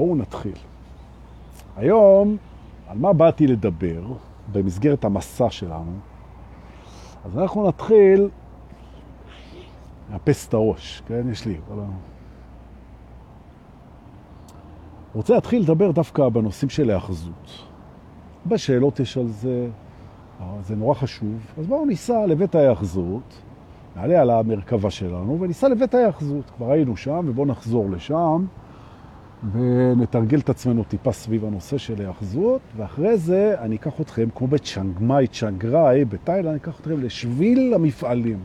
בואו נתחיל. היום, על מה באתי לדבר במסגרת המסע שלנו? אז אנחנו נתחיל מאפס את הראש, כן? יש לי. אבל... רוצה להתחיל לדבר דווקא בנושאים של האחזות. הרבה שאלות יש על זה, זה נורא חשוב. אז בואו ניסע לבית ההאחזות, נעלה על המרכבה שלנו וניסע לבית ההאחזות. כבר היינו שם ובואו נחזור לשם ונתרגל את עצמנו טיפה סביב הנושא של האחזות, ואחרי זה אני אקח אתכם, כמו בצ'אנגמאי, צ'אנגראי, בתאילנד, אני אקח אתכם לשביל המפעלים.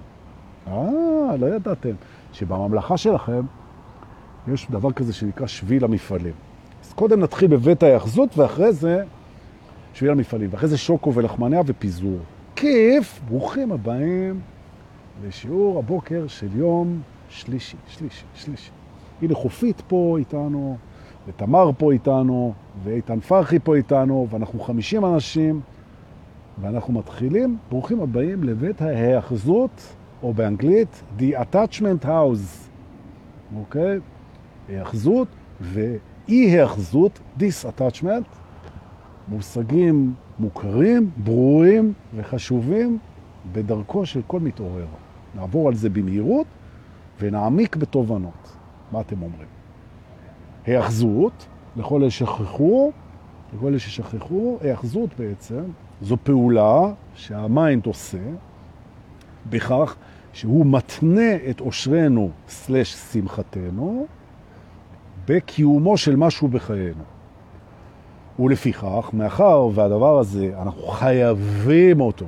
אה, לא ידעתם שבממלכה שלכם יש דבר כזה שנקרא שביל המפעלים. אז קודם נתחיל בבית ההאחזות ואחרי זה שביל המפעלים, ואחרי זה שוקו ולחמניה ופיזור. כיף, ברוכים הבאים לשיעור הבוקר של יום שלישי, שלישי, שלישי. הנה חופית פה איתנו, ותמר פה איתנו, ואיתן פרחי פה איתנו, ואנחנו 50 אנשים, ואנחנו מתחילים, ברוכים הבאים לבית ההאחזות, או באנגלית, The Attachment House, אוקיי? האחזות ואי-האחזות, Disattachment, מושגים מוכרים, ברורים וחשובים בדרכו של כל מתעורר. נעבור על זה במהירות ונעמיק בתובנות. מה אתם אומרים? היאחזות, לכל אלה שכחו, לכל אלה ששכחו, היאחזות בעצם זו פעולה שהמיינד עושה בכך שהוא מתנה את עושרנו סלש שמחתנו בקיומו של משהו בחיינו. ולפיכך, מאחר והדבר הזה, אנחנו חייבים אותו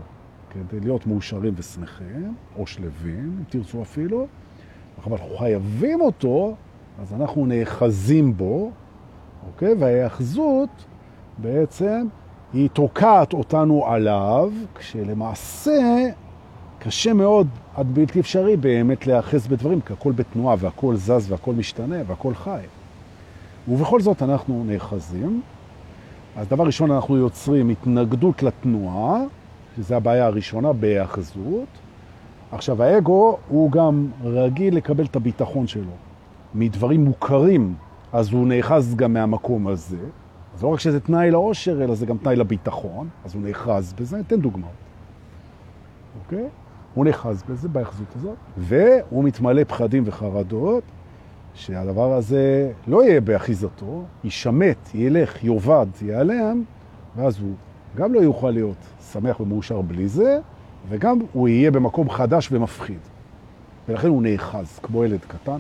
כדי להיות מאושרים ושמחים, או שלווים, אם תרצו אפילו, אבל אנחנו חייבים אותו, אז אנחנו נאחזים בו, אוקיי? וההאחזות בעצם היא תוקעת אותנו עליו, כשלמעשה קשה מאוד עד בלתי אפשרי באמת להאחז בדברים, כי הכל בתנועה והכל זז והכל משתנה והכל חי. ובכל זאת אנחנו נאחזים. אז דבר ראשון אנחנו יוצרים התנגדות לתנועה, שזו הבעיה הראשונה בהאחזות. עכשיו, האגו הוא גם רגיל לקבל את הביטחון שלו מדברים מוכרים, אז הוא נאחז גם מהמקום הזה. אז לא רק שזה תנאי לאושר, אלא זה גם תנאי לביטחון, אז הוא נאחז בזה. ניתן דוגמאות. אוקיי? הוא נאחז בזה, בהאחזות הזאת, והוא מתמלא פחדים וחרדות, שהדבר הזה לא יהיה באחיזתו, יישמט, ילך, יובד, ייעלם, ואז הוא גם לא יוכל להיות שמח ומאושר בלי זה, וגם הוא יהיה במקום חדש ומפחיד. ולכן הוא נאחז, כמו ילד קטן,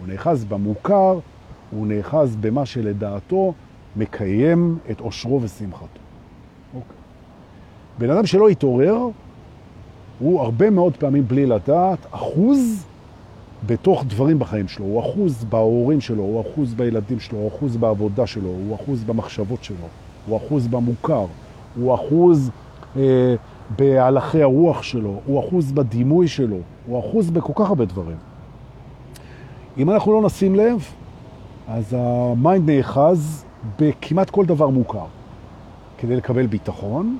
הוא נאחז במוכר, הוא נאחז במה שלדעתו מקיים את עושרו ושמחתו. אוקיי. בן אדם שלא יתעורר, הוא הרבה מאוד פעמים בלי לדעת אחוז בתוך דברים בחיים שלו. הוא אחוז בהורים שלו, הוא אחוז בילדים שלו, הוא אחוז בעבודה שלו, הוא אחוז במחשבות שלו, הוא אחוז במוכר, הוא אחוז אה, בהלכי הרוח שלו, הוא אחוז בדימוי שלו, הוא אחוז בכל כך הרבה דברים. אם אנחנו לא נשים לב, אז ה mind נאחז בכמעט כל דבר מוכר כדי לקבל ביטחון,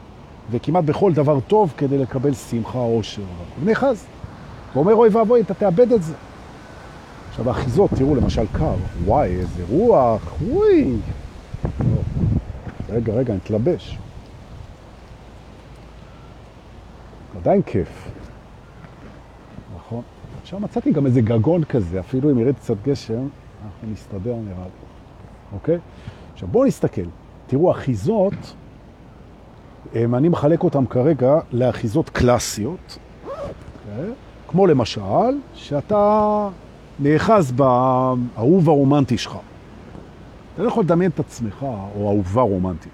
וכמעט בכל דבר טוב כדי לקבל שמחה או אושר. הוא נאחז. הוא אומר, אוי ואבוי, אתה תאבד את זה. עכשיו, האחיזות, תראו, למשל קר, וואי, איזה רוח, וואי. רגע, רגע, נתלבש. עדיין כיף. נכון. עכשיו מצאתי גם איזה גגון כזה, אפילו אם ירד קצת גשם, אנחנו נסתדר נראה לי. אוקיי? עכשיו בואו נסתכל. תראו, אחיזות, אני מחלק אותם כרגע לאחיזות קלאסיות, אוקיי? כמו למשל, שאתה נאחז באהוב הרומנטי שלך. אתה לא יכול לדמיין את עצמך, או אהובה רומנטית.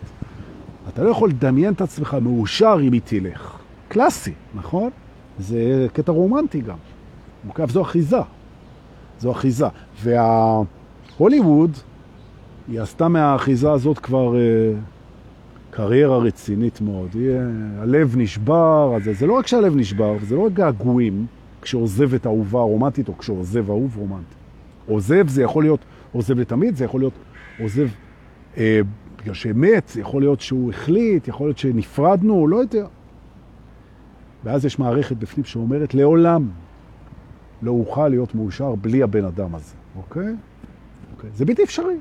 אתה לא יכול לדמיין את עצמך מאושר אם היא תלך. קלאסי, נכון? זה קטע רומנטי גם. מוקף, זו אחיזה. זו אחיזה. וההוליווד, היא עשתה מהאחיזה הזאת כבר אה, קריירה רצינית מאוד. היא, אה, הלב נשבר, אז זה לא רק שהלב נשבר, זה לא רק געגועים כשעוזב את האהובה הרומנטית, או כשעוזב אהוב רומנטי. עוזב זה יכול להיות עוזב לתמיד, זה יכול להיות עוזב אה, בגלל שמת, זה יכול להיות שהוא החליט, יכול להיות שנפרדנו, לא יודע. ואז יש מערכת בפנים שאומרת, לעולם לא אוכל להיות מאושר בלי הבן אדם הזה, אוקיי? אוקיי. זה בלתי אפשרי.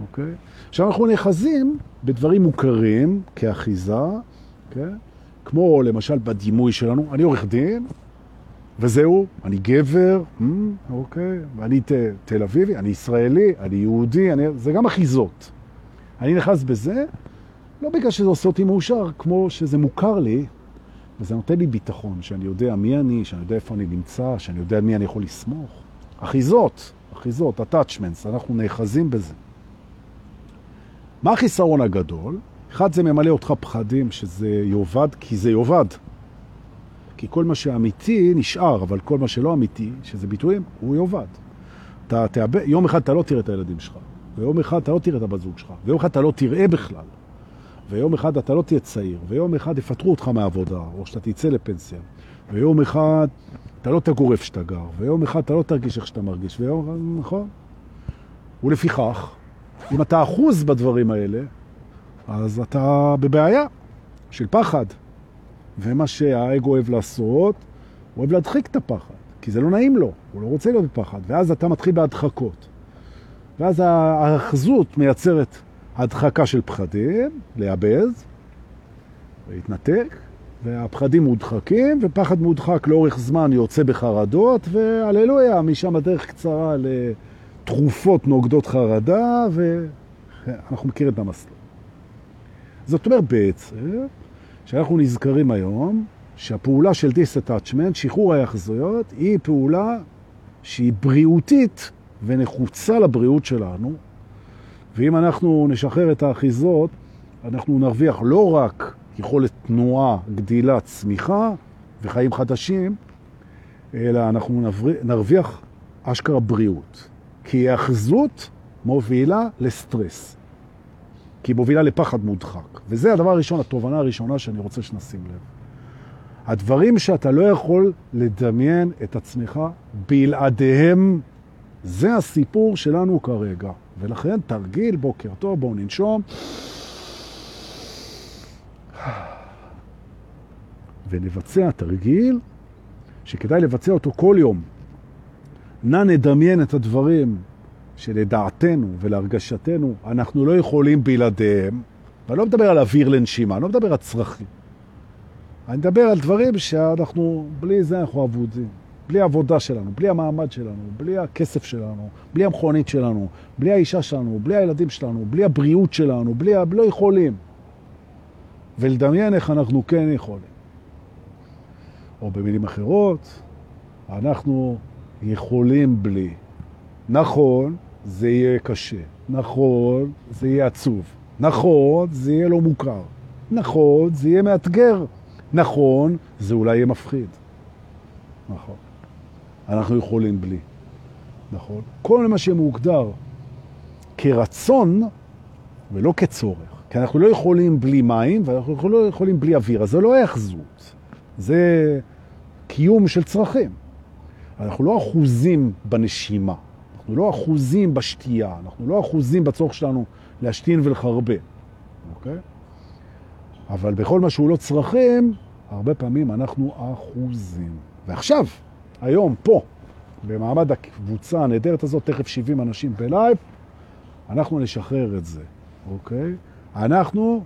אוקיי? עכשיו אנחנו נאחזים בדברים מוכרים כאחיזה, כן? כמו למשל בדימוי שלנו, אני עורך דין, וזהו, אני גבר, mm, אוקיי, ואני ת, תל אביבי, אני ישראלי, אני יהודי, אני, זה גם אחיזות. אני נכנס בזה, לא בגלל שזה עושה אותי מאושר, כמו שזה מוכר לי, וזה נותן לי ביטחון, שאני יודע מי אני, שאני יודע איפה אני נמצא, שאני יודע מי אני יכול לסמוך. אחיזות, אחיזות, attachments, אנחנו נאחזים בזה. מה החיסרון הגדול? אחד, זה ממלא אותך פחדים שזה יובד, כי זה יובד. כי כל מה שאמיתי נשאר, אבל כל מה שלא אמיתי, שזה ביטויים, הוא יובד. אתה תאבד, יום אחד אתה לא תראה את הילדים שלך, ויום אחד אתה לא תראה את הבת זוג שלך, ויום אחד אתה לא תראה בכלל, ויום אחד אתה לא תהיה צעיר, ויום אחד יפטרו אותך מהעבודה, או שאתה תצא לפנסיה, ויום אחד אתה לא תגור איפה שאתה גר, ויום אחד אתה לא תרגיש איך שאתה מרגיש, ויום אחד, נכון? ולפיכך, אם אתה אחוז בדברים האלה, אז אתה בבעיה של פחד. ומה שהאגו אוהב לעשות, הוא אוהב להדחיק את הפחד, כי זה לא נעים לו, הוא לא רוצה להיות בפחד, ואז אתה מתחיל בהדחקות. ואז האחזות מייצרת הדחקה של פחדים, להיאבז, להתנתק, והפחדים מודחקים, ופחד מודחק לאורך זמן יוצא בחרדות, והללויה, משם הדרך קצרה לתרופות נוגדות חרדה, ואנחנו מכירים את המסלול. זאת אומרת בעצם, שאנחנו נזכרים היום שהפעולה של dis-attachment, שחרור היאחזויות, היא פעולה שהיא בריאותית ונחוצה לבריאות שלנו, ואם אנחנו נשחרר את האחיזות, אנחנו נרוויח לא רק יכולת תנועה, גדילה, צמיחה וחיים חדשים, אלא אנחנו נרוויח אשכרה בריאות. כי האחזות מובילה לסטרס. כי היא מובילה לפחד מודחק. וזה הדבר הראשון, התובנה הראשונה שאני רוצה שנשים לב. הדברים שאתה לא יכול לדמיין את עצמך בלעדיהם, זה הסיפור שלנו כרגע. ולכן תרגיל, בוקר טוב, בואו ננשום. ונבצע תרגיל שכדאי לבצע אותו כל יום. נא נדמיין את הדברים שלדעתנו ולהרגשתנו אנחנו לא יכולים בלעדיהם, ואני לא מדבר על אוויר לנשימה, אני לא מדבר על צרכים. אני מדבר על דברים שאנחנו, בלי זה אנחנו אבודים. בלי העבודה שלנו, בלי המעמד שלנו, בלי הכסף שלנו, בלי המכונית שלנו, בלי האישה שלנו, בלי הילדים שלנו, בלי הבריאות שלנו, בלי, לא יכולים. ולדמיין איך אנחנו כן יכולים. או במילים אחרות, אנחנו יכולים בלי. נכון, זה יהיה קשה. נכון, זה יהיה עצוב. נכון, זה יהיה לא מוכר. נכון, זה יהיה מאתגר. נכון, זה אולי יהיה מפחיד. נכון. אנחנו יכולים בלי. נכון? כל מה שמוגדר כרצון ולא כצורך. כי אנחנו לא יכולים בלי מים ואנחנו לא יכולים בלי אוויר, אז זה לא היחזות. זה קיום של צרכים. אנחנו לא אחוזים בנשימה. אנחנו לא אחוזים בשתייה, אנחנו לא אחוזים בצורך שלנו להשתין ולחרבה, אוקיי? אבל בכל מה שהוא לא צרכים, הרבה פעמים אנחנו אחוזים. ועכשיו, היום, פה, במעמד הקבוצה הנהדרת הזאת, תכף 70 אנשים בלייב, אנחנו נשחרר את זה, אוקיי? אנחנו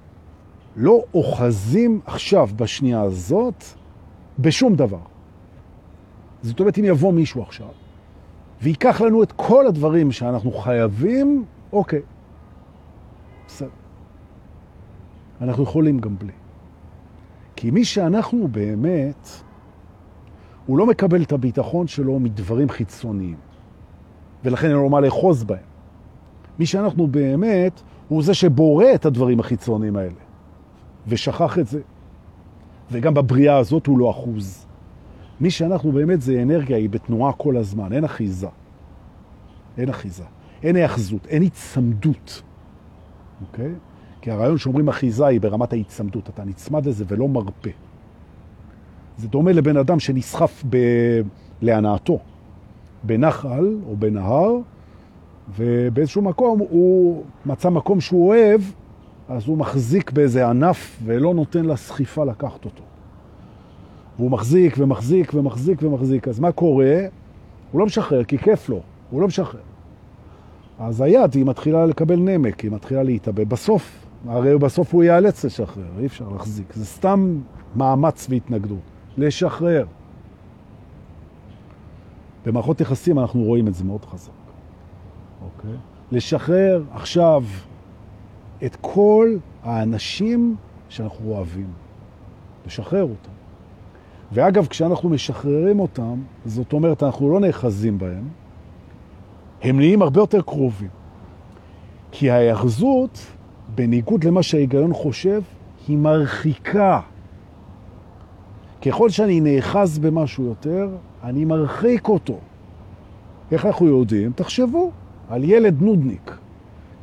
לא אוחזים עכשיו בשנייה הזאת בשום דבר. זאת אומרת, אם יבוא מישהו עכשיו ויקח לנו את כל הדברים שאנחנו חייבים, אוקיי, בסדר. אנחנו יכולים גם בלי. כי מי שאנחנו באמת, הוא לא מקבל את הביטחון שלו מדברים חיצוניים, ולכן אין לו מה לאחוז בהם. מי שאנחנו באמת, הוא זה שבורא את הדברים החיצוניים האלה, ושכח את זה. וגם בבריאה הזאת הוא לא אחוז. מי שאנחנו באמת זה אנרגיה, היא בתנועה כל הזמן, אין אחיזה. אין אחיזה. אין היאחזות, אין הצמדות. אוקיי? כי הרעיון שאומרים אחיזה היא ברמת ההצמדות, אתה נצמד לזה ולא מרפא. זה דומה לבן אדם שנסחף ב... להנאתו, בנחל או בנהר, ובאיזשהו מקום הוא מצא מקום שהוא אוהב, אז הוא מחזיק באיזה ענף ולא נותן לסחיפה לקחת אותו. והוא מחזיק ומחזיק ומחזיק ומחזיק. אז מה קורה? הוא לא משחרר, כי כיף לו, הוא לא משחרר. אז היד היא מתחילה לקבל נמק, היא מתחילה להתאבד. בסוף, הרי בסוף הוא ייאלץ לשחרר, אי אפשר להחזיק. זה סתם מאמץ והתנגדות. לשחרר. במערכות יחסים אנחנו רואים את זה מאוד חזק. אוקיי? לשחרר עכשיו את כל האנשים שאנחנו אוהבים. לשחרר אותם. ואגב, כשאנחנו משחררים אותם, זאת אומרת, אנחנו לא נאחזים בהם, הם נהיים הרבה יותר קרובים. כי ההאחזות, בניגוד למה שההיגיון חושב, היא מרחיקה. ככל שאני נאחז במשהו יותר, אני מרחיק אותו. איך אנחנו יודעים? תחשבו על ילד נודניק.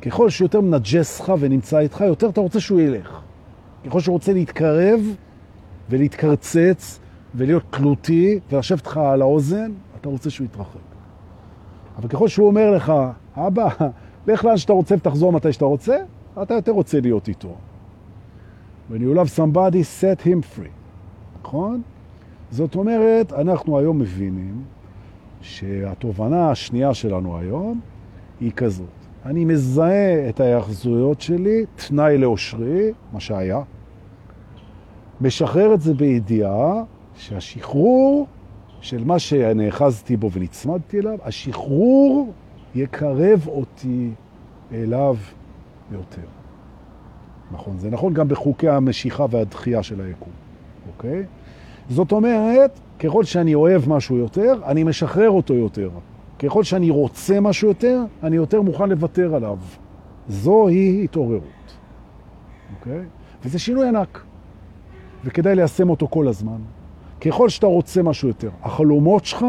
ככל שיותר מנג'ס לך ונמצא איתך, יותר אתה רוצה שהוא ילך. ככל שהוא רוצה להתקרב ולהתקרצץ ולהיות תלותי ולשבת לך על האוזן, אתה רוצה שהוא יתרחק. אבל ככל שהוא אומר לך, אבא, לך לאן שאתה רוצה ותחזור מתי שאתה רוצה, אתה יותר רוצה להיות איתו. When you love somebody, set him free. נכון? זאת אומרת, אנחנו היום מבינים שהתובנה השנייה שלנו היום היא כזאת. אני מזהה את ההאחזויות שלי, תנאי לאושרי, מה שהיה, משחרר את זה בידיעה שהשחרור של מה שנאחזתי בו ונצמדתי אליו, השחרור יקרב אותי אליו יותר. נכון, זה נכון גם בחוקי המשיכה והדחייה של היקום, אוקיי? זאת אומרת, ככל שאני אוהב משהו יותר, אני משחרר אותו יותר. ככל שאני רוצה משהו יותר, אני יותר מוכן לוותר עליו. זוהי התעוררות, אוקיי? וזה שינוי ענק, וכדאי ליישם אותו כל הזמן. ככל שאתה רוצה משהו יותר, החלומות שלך,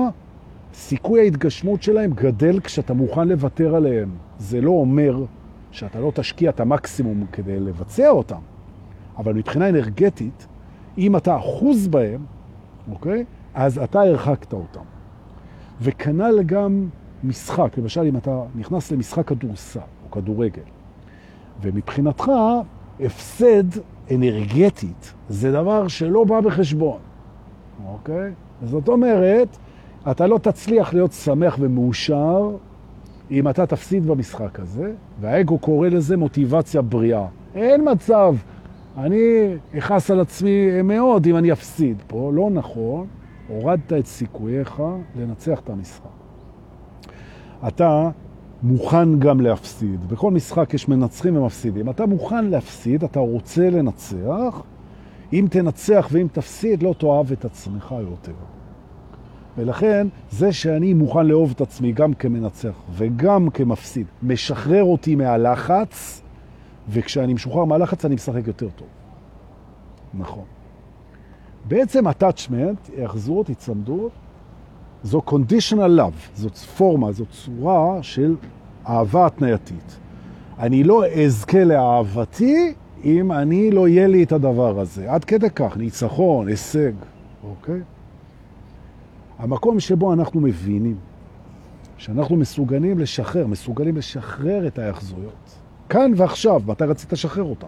סיכוי ההתגשמות שלהם גדל כשאתה מוכן לוותר עליהם. זה לא אומר שאתה לא תשקיע את המקסימום כדי לבצע אותם, אבל מבחינה אנרגטית, אם אתה אחוז בהם, אוקיי? אז אתה הרחקת אותם. וכנ"ל גם משחק, למשל אם אתה נכנס למשחק כדורסל או כדורגל, ומבחינתך הפסד אנרגטית זה דבר שלא בא בחשבון, אוקיי? זאת אומרת, אתה לא תצליח להיות שמח ומאושר אם אתה תפסיד במשחק הזה, והאגו קורא לזה מוטיבציה בריאה. אין מצב, אני אכעס על עצמי מאוד אם אני אפסיד. פה לא נכון, הורדת את סיכוייך לנצח את המשחק. אתה מוכן גם להפסיד. בכל משחק יש מנצחים ומפסידים. אתה מוכן להפסיד, אתה רוצה לנצח. אם תנצח ואם תפסיד, לא תאהב את עצמך יותר. ולכן, זה שאני מוכן לאהוב את עצמי גם כמנצח וגם כמפסיד, משחרר אותי מהלחץ, וכשאני משוחרר מהלחץ אני משחק יותר טוב. נכון. בעצם attachment, היאחזות, הצמדות, זו conditional love, זאת פורמה, זאת צורה של אהבה התנייתית. אני לא אזכה לאהבתי אם אני לא יהיה לי את הדבר הזה. עד כדי כך, ניצחון, הישג, אוקיי? המקום שבו אנחנו מבינים שאנחנו מסוגלים לשחרר, מסוגלים לשחרר את ההאחזויות. כאן ועכשיו, מתי רצית לשחרר אותם?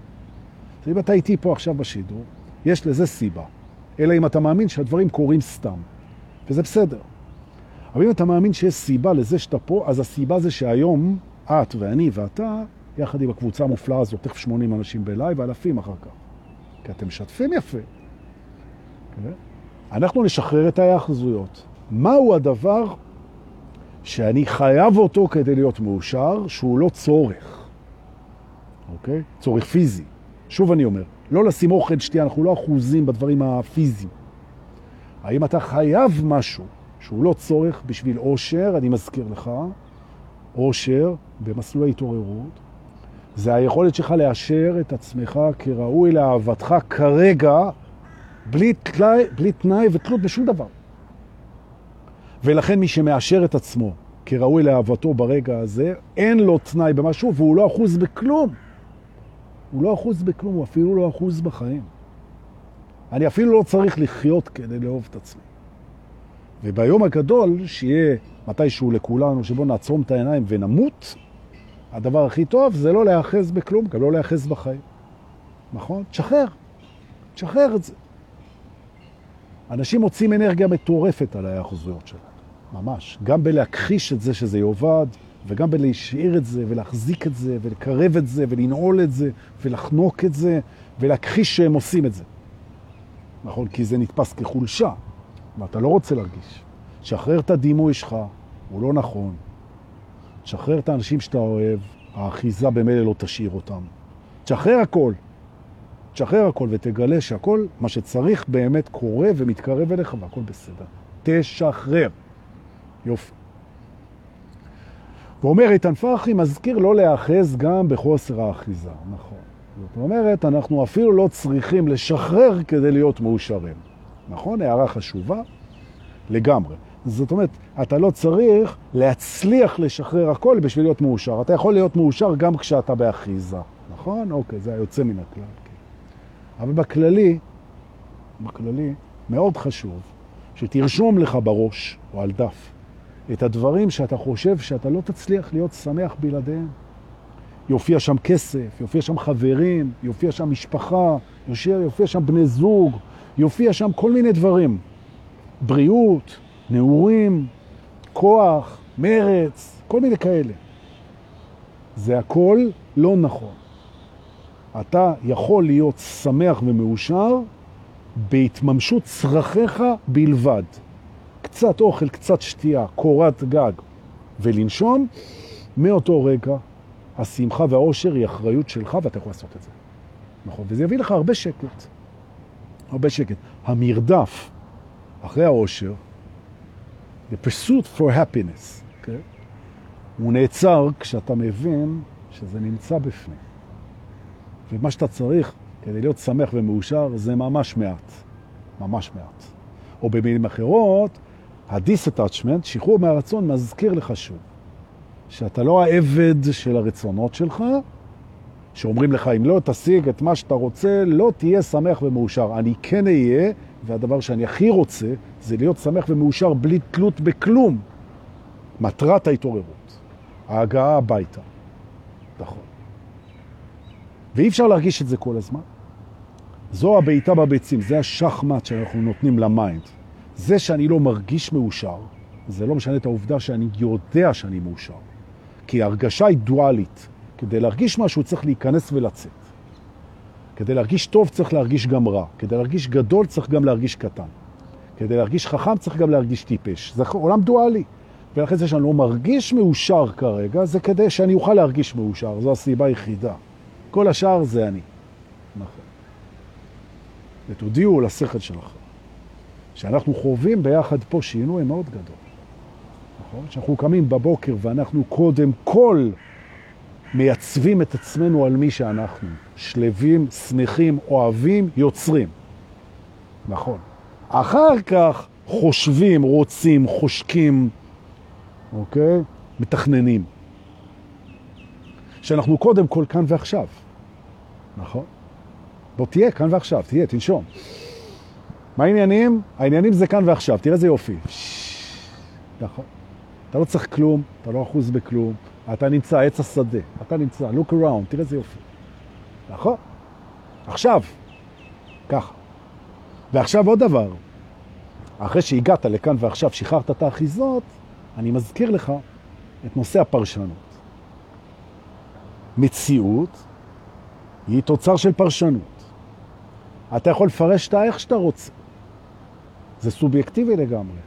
אם אתה איתי פה עכשיו בשידור, יש לזה סיבה. אלא אם אתה מאמין שהדברים קורים סתם, וזה בסדר. אבל אם אתה מאמין שיש סיבה לזה שאתה פה, אז הסיבה זה שהיום את ואני ואתה, יחד עם הקבוצה המופלאה הזאת, תכף 80 אנשים בלייב ואלפים אחר כך. כי אתם משתפים יפה. Okay? כן? אנחנו נשחרר את ההאחזויות. מהו הדבר שאני חייב אותו כדי להיות מאושר, שהוא לא צורך, אוקיי? צורך פיזי. שוב אני אומר, לא לשים אוכל, שתייה, אנחנו לא אחוזים בדברים הפיזיים. האם אתה חייב משהו שהוא לא צורך בשביל אושר, אני מזכיר לך, אושר במסלול ההתעוררות, זה היכולת שלך לאשר את עצמך כראוי לאהבתך כרגע, בלי, תלי, בלי תנאי ותלות בשום דבר. ולכן מי שמאשר את עצמו כראוי לאהבתו ברגע הזה, אין לו תנאי במשהו והוא לא אחוז בכלום. הוא לא אחוז בכלום, הוא אפילו לא אחוז בחיים. אני אפילו לא צריך לחיות כדי לאהוב את עצמי. וביום הגדול, שיהיה מתישהו לכולנו, שבו נעצום את העיניים ונמות, הדבר הכי טוב זה לא להאחז בכלום, גם לא להאחז בחיים. נכון? תשחרר. תשחרר את זה. אנשים מוצאים אנרגיה מטורפת על ההאחזויות שלהם, ממש. גם בלהכחיש את זה שזה יובד, וגם בלהשאיר את זה, ולהחזיק את זה, ולקרב את זה, ולנעול את זה, ולחנוק את זה, ולהכחיש שהם עושים את זה. נכון? כי זה נתפס כחולשה, ואתה לא רוצה להרגיש. שחרר את הדימוי שלך, הוא לא נכון. שחרר את האנשים שאתה אוהב, האחיזה במילא לא תשאיר אותם. תשחרר הכל. תשחרר הכל ותגלה שהכל, מה שצריך באמת קורה ומתקרב אליך והכל בסדר. תשחרר. יופי. ואומר איתן פרחי, מזכיר לא להאחז גם בחוסר האחיזה. נכון. זאת אומרת, אנחנו אפילו לא צריכים לשחרר כדי להיות מאושרים. נכון? הערה חשובה לגמרי. זאת אומרת, אתה לא צריך להצליח לשחרר הכל בשביל להיות מאושר. אתה יכול להיות מאושר גם כשאתה באחיזה. נכון? אוקיי, זה היוצא מן הכלל. כן. אבל בכללי, בכללי, מאוד חשוב שתרשום לך בראש או על דף את הדברים שאתה חושב שאתה לא תצליח להיות שמח בלעדיהם. יופיע שם כסף, יופיע שם חברים, יופיע שם משפחה, יופיע, יופיע שם בני זוג, יופיע שם כל מיני דברים. בריאות, נעורים, כוח, מרץ, כל מיני כאלה. זה הכל לא נכון. אתה יכול להיות שמח ומאושר בהתממשות צרכיך בלבד. קצת אוכל, קצת שתייה, קורת גג ולנשום, מאותו רגע השמחה והאושר היא אחריות שלך ואתה יכול לעשות את זה. נכון, וזה יביא לך הרבה שקט. הרבה שקט. המרדף אחרי האושר, the pursuit for happiness, okay? אוקיי? הוא נעצר כשאתה מבין שזה נמצא בפנים. ומה שאתה צריך כדי להיות שמח ומאושר זה ממש מעט. ממש מעט. או במילים אחרות, ה dis-attachment, שחרור מהרצון, מזכיר לך שוב, שאתה לא העבד של הרצונות שלך, שאומרים לך, אם לא תשיג את מה שאתה רוצה, לא תהיה שמח ומאושר. אני כן אהיה, והדבר שאני הכי רוצה, זה להיות שמח ומאושר בלי תלות בכלום. מטרת ההתעוררות, ההגעה הביתה. נכון. ואי אפשר להרגיש את זה כל הזמן. זו הבעיטה בביצים, זה השחמט שאנחנו נותנים ל mind. זה שאני לא מרגיש מאושר, זה לא משנה את העובדה שאני יודע שאני מאושר. כי ההרגשה היא דואלית. כדי להרגיש משהו צריך להיכנס ולצאת. כדי להרגיש טוב צריך להרגיש גם רע. כדי להרגיש גדול צריך גם להרגיש קטן. כדי להרגיש חכם צריך גם להרגיש טיפש. זה עולם דואלי. ולכן זה שאני לא מרגיש מאושר כרגע, זה כדי שאני אוכל להרגיש מאושר. זו הסיבה היחידה. כל השאר זה אני. נכון. ותודיעו לשכל שלכם, שאנחנו חווים ביחד פה שינוי מאוד גדול. נכון? שאנחנו קמים בבוקר ואנחנו קודם כל מייצבים את עצמנו על מי שאנחנו. שלבים, שמחים, אוהבים, יוצרים. נכון. אחר כך חושבים, רוצים, חושקים, אוקיי? מתכננים. שאנחנו קודם כל כאן ועכשיו. נכון? בוא תהיה כאן ועכשיו, תהיה, תנשום. מה העניינים? העניינים זה כאן ועכשיו, תראה איזה יופי. נכון. אתה לא צריך כלום, אתה לא אחוז בכלום, אתה נמצא, עץ השדה, אתה נמצא, look around, תראה איזה יופי. נכון? עכשיו, ככה. ועכשיו עוד דבר, אחרי שהגעת לכאן ועכשיו שחררת את האחיזות, אני מזכיר לך את נושא הפרשנות. מציאות היא תוצר של פרשנות. אתה יכול לפרש אותה איך שאתה רוצה. זה סובייקטיבי לגמרי.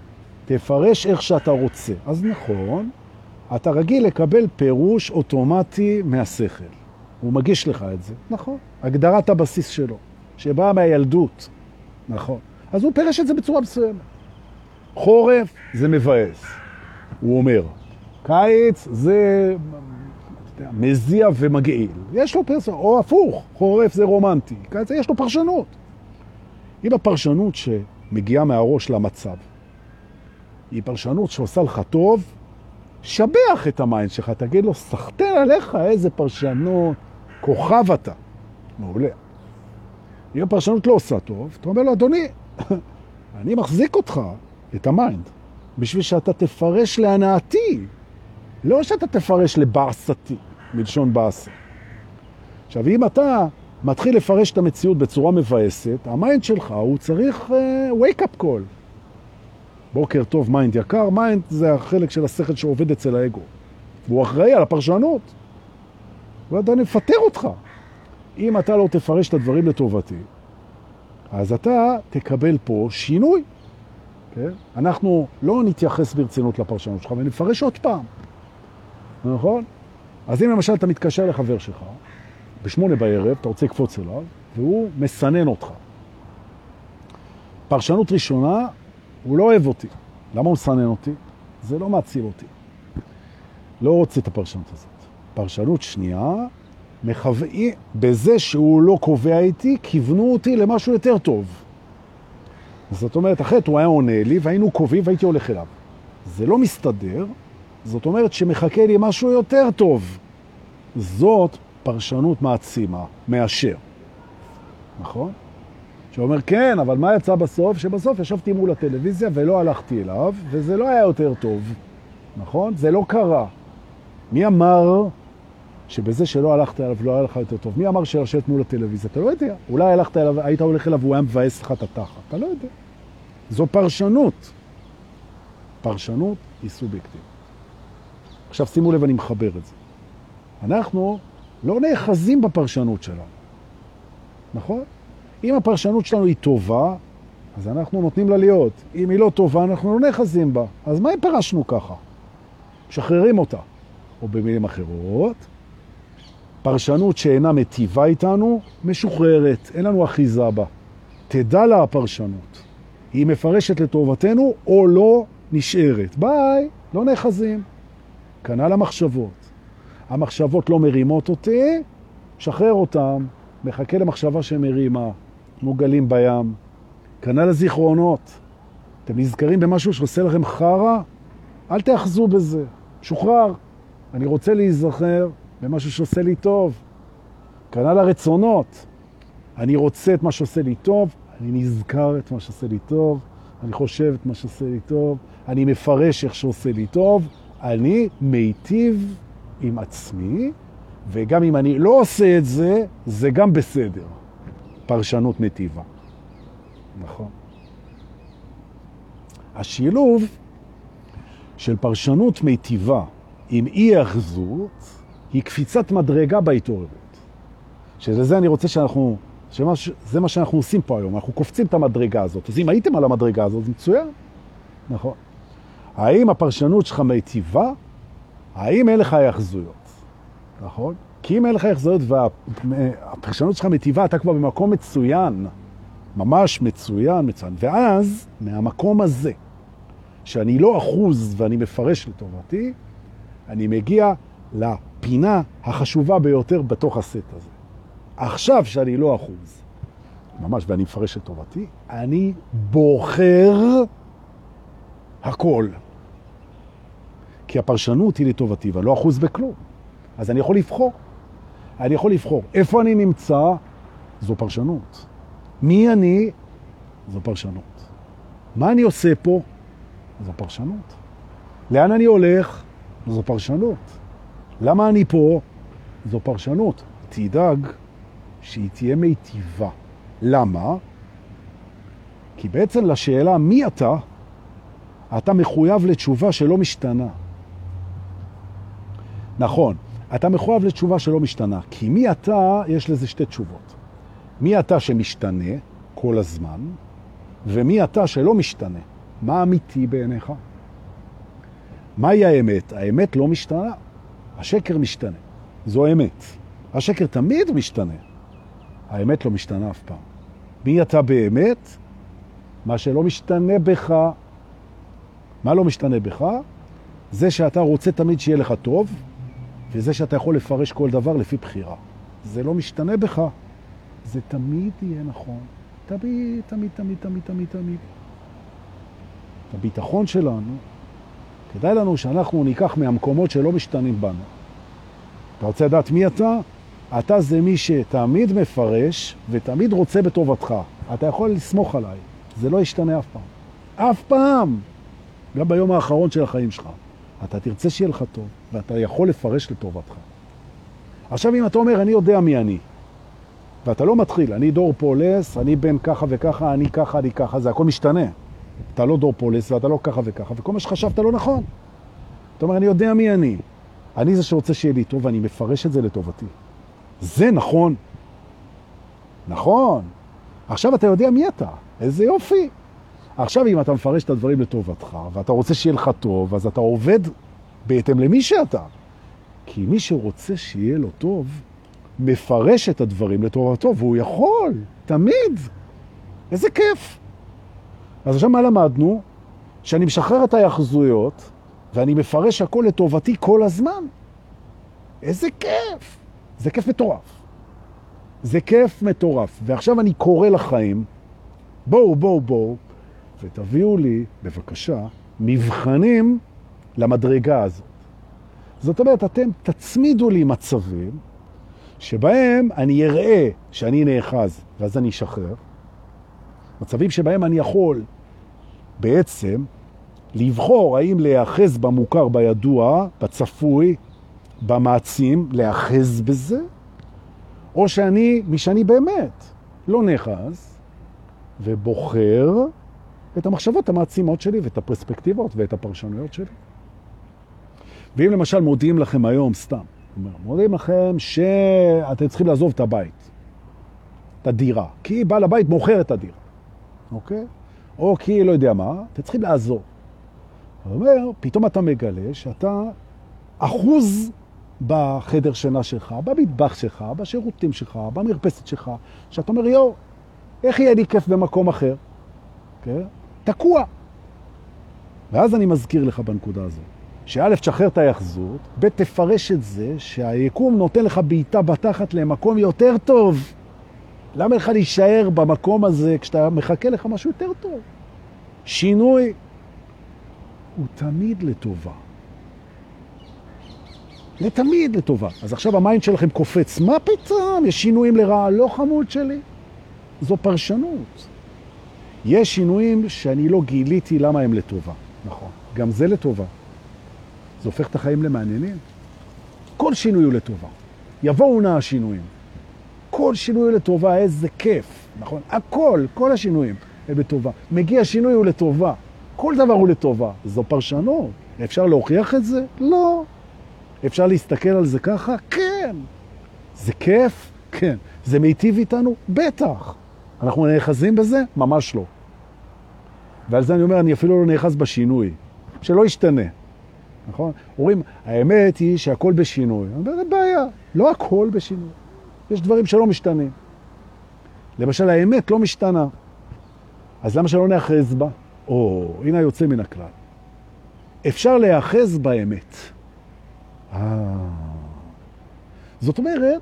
תפרש איך שאתה רוצה. אז נכון, אתה רגיל לקבל פירוש אוטומטי מהשכל. הוא מגיש לך את זה, נכון. הגדרת הבסיס שלו, שבאה מהילדות, נכון. אז הוא פירש את זה בצורה מסוימת. חורף זה מבאס, הוא אומר. קיץ זה מזיע ומגעיל. יש לו פרסונות, או הפוך, חורף זה רומנטי. קיץ יש לו פרשנות. אם הפרשנות שמגיעה מהראש למצב, היא פרשנות שעושה לך טוב, שבח את ה mind שלך, תגיד לו, סחטן עליך, איזה פרשנות, כוכב אתה. מעולה. אם הפרשנות לא עושה טוב, אתה אומר לו, אדוני, אני מחזיק אותך, את ה mind, בשביל שאתה תפרש להנאתי, לא שאתה תפרש לבאסתי, מלשון באסה. עכשיו, אם אתה מתחיל לפרש את המציאות בצורה מבאסת, ה mind שלך הוא צריך אה, wake up call. בוקר טוב, mind יקר. mind זה החלק של השכל שעובד אצל האגו. והוא אחראי על הפרשנות. ואתה נפטר אותך. אם אתה לא תפרש את הדברים לטובתי, אז אתה תקבל פה שינוי. כן? אנחנו לא נתייחס ברצינות לפרשנות שלך ונפרש עוד פעם. נכון? אז אם למשל אתה מתקשר לחבר שלך, בשמונה בערב, אתה רוצה לקפוץ אליו, והוא מסנן אותך. פרשנות ראשונה, הוא לא אוהב אותי. למה הוא מסנן אותי? זה לא מעציב אותי. לא רוצה את הפרשנות הזאת. פרשנות שנייה, מחוואים, בזה שהוא לא קובע איתי, כיוונו אותי למשהו יותר טוב. זאת אומרת, אחרת הוא היה עונה לי והיינו קובעים והייתי הולך אליו. זה לא מסתדר, זאת אומרת שמחכה לי משהו יותר טוב. זאת פרשנות מעצימה, מאשר. נכון? שאומר, כן, אבל מה יצא בסוף? שבסוף ישבתי מול הטלוויזיה ולא הלכתי אליו, וזה לא היה יותר טוב. נכון? זה לא קרה. מי אמר שבזה שלא הלכת אליו לא היה לך יותר טוב? מי אמר שלשבת מול הטלוויזיה? אתה לא יודע. אולי הלכת אליו, היית הולך אליו והוא היה מבאס לך את התחת. אתה לא יודע. זו פרשנות. פרשנות היא סובייקטיבית. עכשיו שימו לב, אני מחבר את זה. אנחנו לא נאחזים בפרשנות שלנו, נכון? אם הפרשנות שלנו היא טובה, אז אנחנו נותנים לה להיות. אם היא לא טובה, אנחנו לא נאחזים בה. אז מה אם פרשנו ככה? משחררים אותה. או במילים אחרות, פרשנות שאינה מטיבה איתנו, משוחררת, אין לנו אחיזה בה. תדע לה הפרשנות. היא מפרשת לטובתנו או לא נשארת. ביי, לא נאחזים. כנ"ל המחשבות. המחשבות לא מרימות אותי, שחרר אותם, מחכה למחשבה שמרימה, כמו גלים בים. כנ"ל הזיכרונות. אתם נזכרים במשהו שעושה לכם חרה? אל תאחזו בזה, שוחרר. אני רוצה להיזכר במשהו שעושה לי טוב. כנ"ל הרצונות. אני רוצה את מה שעושה לי טוב, אני נזכר את מה שעושה לי טוב, אני חושב את מה שעושה לי טוב, אני מפרש איך שעושה לי טוב, אני מיטיב עם עצמי, וגם אם אני לא עושה את זה, זה גם בסדר. פרשנות מטיבה. נכון. השילוב של פרשנות מטיבה עם אי-אחזות היא קפיצת מדרגה בהתעוררות. שזה אני רוצה שאנחנו, שמה, זה מה שאנחנו עושים פה היום, אנחנו קופצים את המדרגה הזאת. אז אם הייתם על המדרגה הזאת, זה מצוין. נכון. האם הפרשנות שלך מיטיבה? האם אין לך יחזויות? נכון? כי אם אין לך יחזויות והפרשנות שלך מיטיבה, אתה כבר במקום מצוין, ממש מצוין, מצוין. ואז, מהמקום הזה, שאני לא אחוז ואני מפרש לטובתי, אני מגיע לפינה החשובה ביותר בתוך הסט הזה. עכשיו שאני לא אחוז, ממש, ואני מפרש לטובתי, אני בוחר הכל. כי הפרשנות היא לטובתי, ואני לא אחוז בכלום. אז אני יכול לבחור. אני יכול לבחור. איפה אני נמצא? זו פרשנות. מי אני? זו פרשנות. מה אני עושה פה? זו פרשנות. לאן אני הולך? זו פרשנות. למה אני פה? זו פרשנות. תדאג שהיא תהיה מיטיבה. למה? כי בעצם לשאלה מי אתה, אתה מחויב לתשובה שלא משתנה. נכון, אתה מחויב לתשובה שלא משתנה, כי מי אתה, יש לזה שתי תשובות. מי אתה שמשתנה כל הזמן, ומי אתה שלא משתנה. מה אמיתי בעיניך? מהי האמת? האמת לא משתנה, השקר משתנה. זו אמת. השקר תמיד משתנה. האמת לא משתנה אף פעם. מי אתה באמת? מה שלא משתנה בך. מה לא משתנה בך? זה שאתה רוצה תמיד שיהיה לך טוב, וזה שאתה יכול לפרש כל דבר לפי בחירה. זה לא משתנה בך. זה תמיד יהיה נכון. תמיד, תמיד, תמיד, תמיד, תמיד, תמיד. הביטחון שלנו, כדאי לנו שאנחנו ניקח מהמקומות שלא משתנים בנו. אתה רוצה לדעת מי אתה? אתה זה מי שתמיד מפרש ותמיד רוצה בטובתך. אתה יכול לסמוך עליי. זה לא ישתנה אף פעם. אף פעם! גם ביום האחרון של החיים שלך. אתה תרצה שיהיה לך טוב, ואתה יכול לפרש לטובתך. עכשיו, אם אתה אומר, אני יודע מי אני, ואתה לא מתחיל, אני דור פולס, אני בן ככה וככה, אני ככה, אני ככה, זה הכל משתנה. אתה לא דור פולס ואתה לא ככה וככה, וכל מה שחשבת לא נכון. אתה אומר, אני יודע מי אני. אני זה שרוצה שיהיה לי טוב, ואני מפרש את זה לטובתי. זה נכון. נכון. עכשיו אתה יודע מי אתה, איזה יופי. עכשיו אם אתה מפרש את הדברים לטובתך, ואתה רוצה שיהיה לך טוב, אז אתה עובד בהתאם למי שאתה. כי מי שרוצה שיהיה לו טוב, מפרש את הדברים לטובתו, והוא יכול, תמיד. איזה כיף. אז עכשיו מה למדנו? שאני משחרר את היחזויות, ואני מפרש הכל לטובתי כל הזמן. איזה כיף. זה כיף מטורף. זה כיף מטורף. ועכשיו אני קורא לחיים, בואו, בואו, בואו, ותביאו לי, בבקשה, מבחנים למדרגה הזאת. זאת אומרת, אתם תצמידו לי מצבים שבהם אני אראה שאני נאחז, ואז אני אשחרר. מצבים שבהם אני יכול בעצם לבחור האם להיאחז במוכר, בידוע, בצפוי, במעצים, להיאחז בזה, או שאני, מי שאני באמת, לא נאחז, ובוחר את המחשבות המעצימות שלי ואת הפרספקטיבות ואת הפרשנויות שלי. ואם למשל מודיעים לכם היום, סתם, מודיעים לכם שאתם צריכים לעזוב את הבית, את הדירה, כי בעל הבית מוכר את הדירה, אוקיי? או כי לא יודע מה, אתם צריכים לעזוב. הוא אומר, פתאום אתה מגלה שאתה אחוז בחדר שינה שלך, במטבח שלך, בשירותים שלך, במרפסת שלך, שאתה אומר, יו, איך יהיה לי כיף במקום אחר? כן? תקוע. ואז אני מזכיר לך בנקודה הזאת, שא', תשחרר את היחזות, ב', תפרש את זה שהיקום נותן לך בעיטה בתחת למקום יותר טוב. למה לך להישאר במקום הזה כשאתה מחכה לך משהו יותר טוב? שינוי הוא תמיד לטובה. לתמיד לטובה. אז עכשיו ה mind שלכם קופץ, מה פתאום? יש שינויים לרעה, לא חמוד שלי. זו פרשנות. יש שינויים שאני לא גיליתי למה הם לטובה. נכון. גם זה לטובה. זה הופך את החיים למעניינים. כל שינוי הוא לטובה. יבואו נא השינויים. כל שינוי הוא לטובה, איזה כיף, נכון? הכל, כל השינויים הם לטובה. מגיע שינוי הוא לטובה. כל דבר הוא לטובה. זו פרשנות. אפשר להוכיח את זה? לא. אפשר להסתכל על זה ככה? כן. זה כיף? כן. זה מיטיב איתנו? בטח. אנחנו נאחזים בזה? ממש לא. ועל זה אני אומר, אני אפילו לא נאחז בשינוי, שלא ישתנה. נכון? אומרים, האמת היא שהכל בשינוי. אני אומר, אין בעיה, לא הכל בשינוי. יש דברים שלא משתנים. למשל, האמת לא משתנה. אז למה שלא נאחז בה? או, הנה היוצא מן הכלל. אפשר להאחז באמת. אה. זאת אומרת,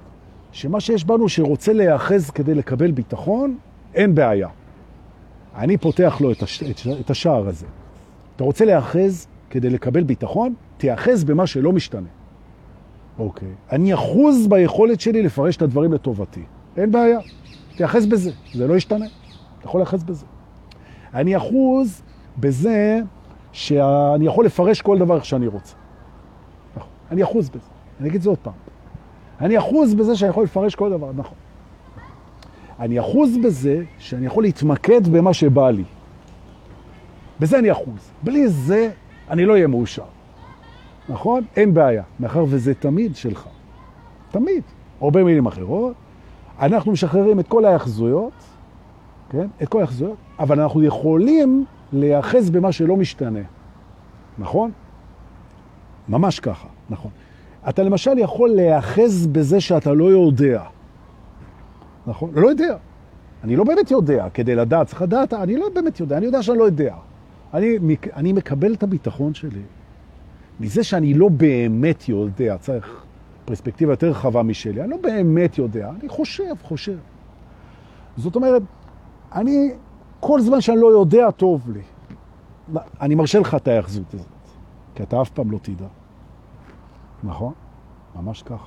שמה שיש בנו שרוצה להאחז כדי לקבל ביטחון, אין בעיה. אני פותח לו את, הש... את השער הזה. אתה רוצה להאחז כדי לקבל ביטחון? תאחז במה שלא משתנה. אוקיי. אני אחוז ביכולת שלי לפרש את הדברים לטובתי. אין בעיה. תאחז בזה, זה לא ישתנה. אתה יכול לאחז בזה. אני אחוז בזה שאני יכול לפרש כל דבר שאני רוצה. נכון. אני אחוז בזה. אני אגיד זה עוד פעם. אני אחוז בזה שאני יכול לפרש כל דבר, נכון. אני אחוז בזה שאני יכול להתמקד במה שבא לי. בזה אני אחוז. בלי זה אני לא אהיה מאושר. נכון? אין בעיה, מאחר וזה תמיד שלך. תמיד. או במילים אחרות, אנחנו משחררים את כל ההחזויות, כן? את כל ההחזויות, אבל אנחנו יכולים להיאחז במה שלא משתנה. נכון? ממש ככה, נכון. אתה למשל יכול להיאחז בזה שאתה לא יודע. נכון? לא יודע. אני לא באמת יודע, כדי לדעת, צריך לדעת, אני לא באמת יודע, אני יודע שאני לא יודע. אני, אני מקבל את הביטחון שלי מזה שאני לא באמת יודע, צריך פרספקטיבה יותר רחבה משלי, אני לא באמת יודע, אני חושב, חושב. זאת אומרת, אני, כל זמן שאני לא יודע, טוב לי. אני מרשה לך את ההאחזות הזאת, כי אתה אף פעם לא תדע. נכון? ממש ככה.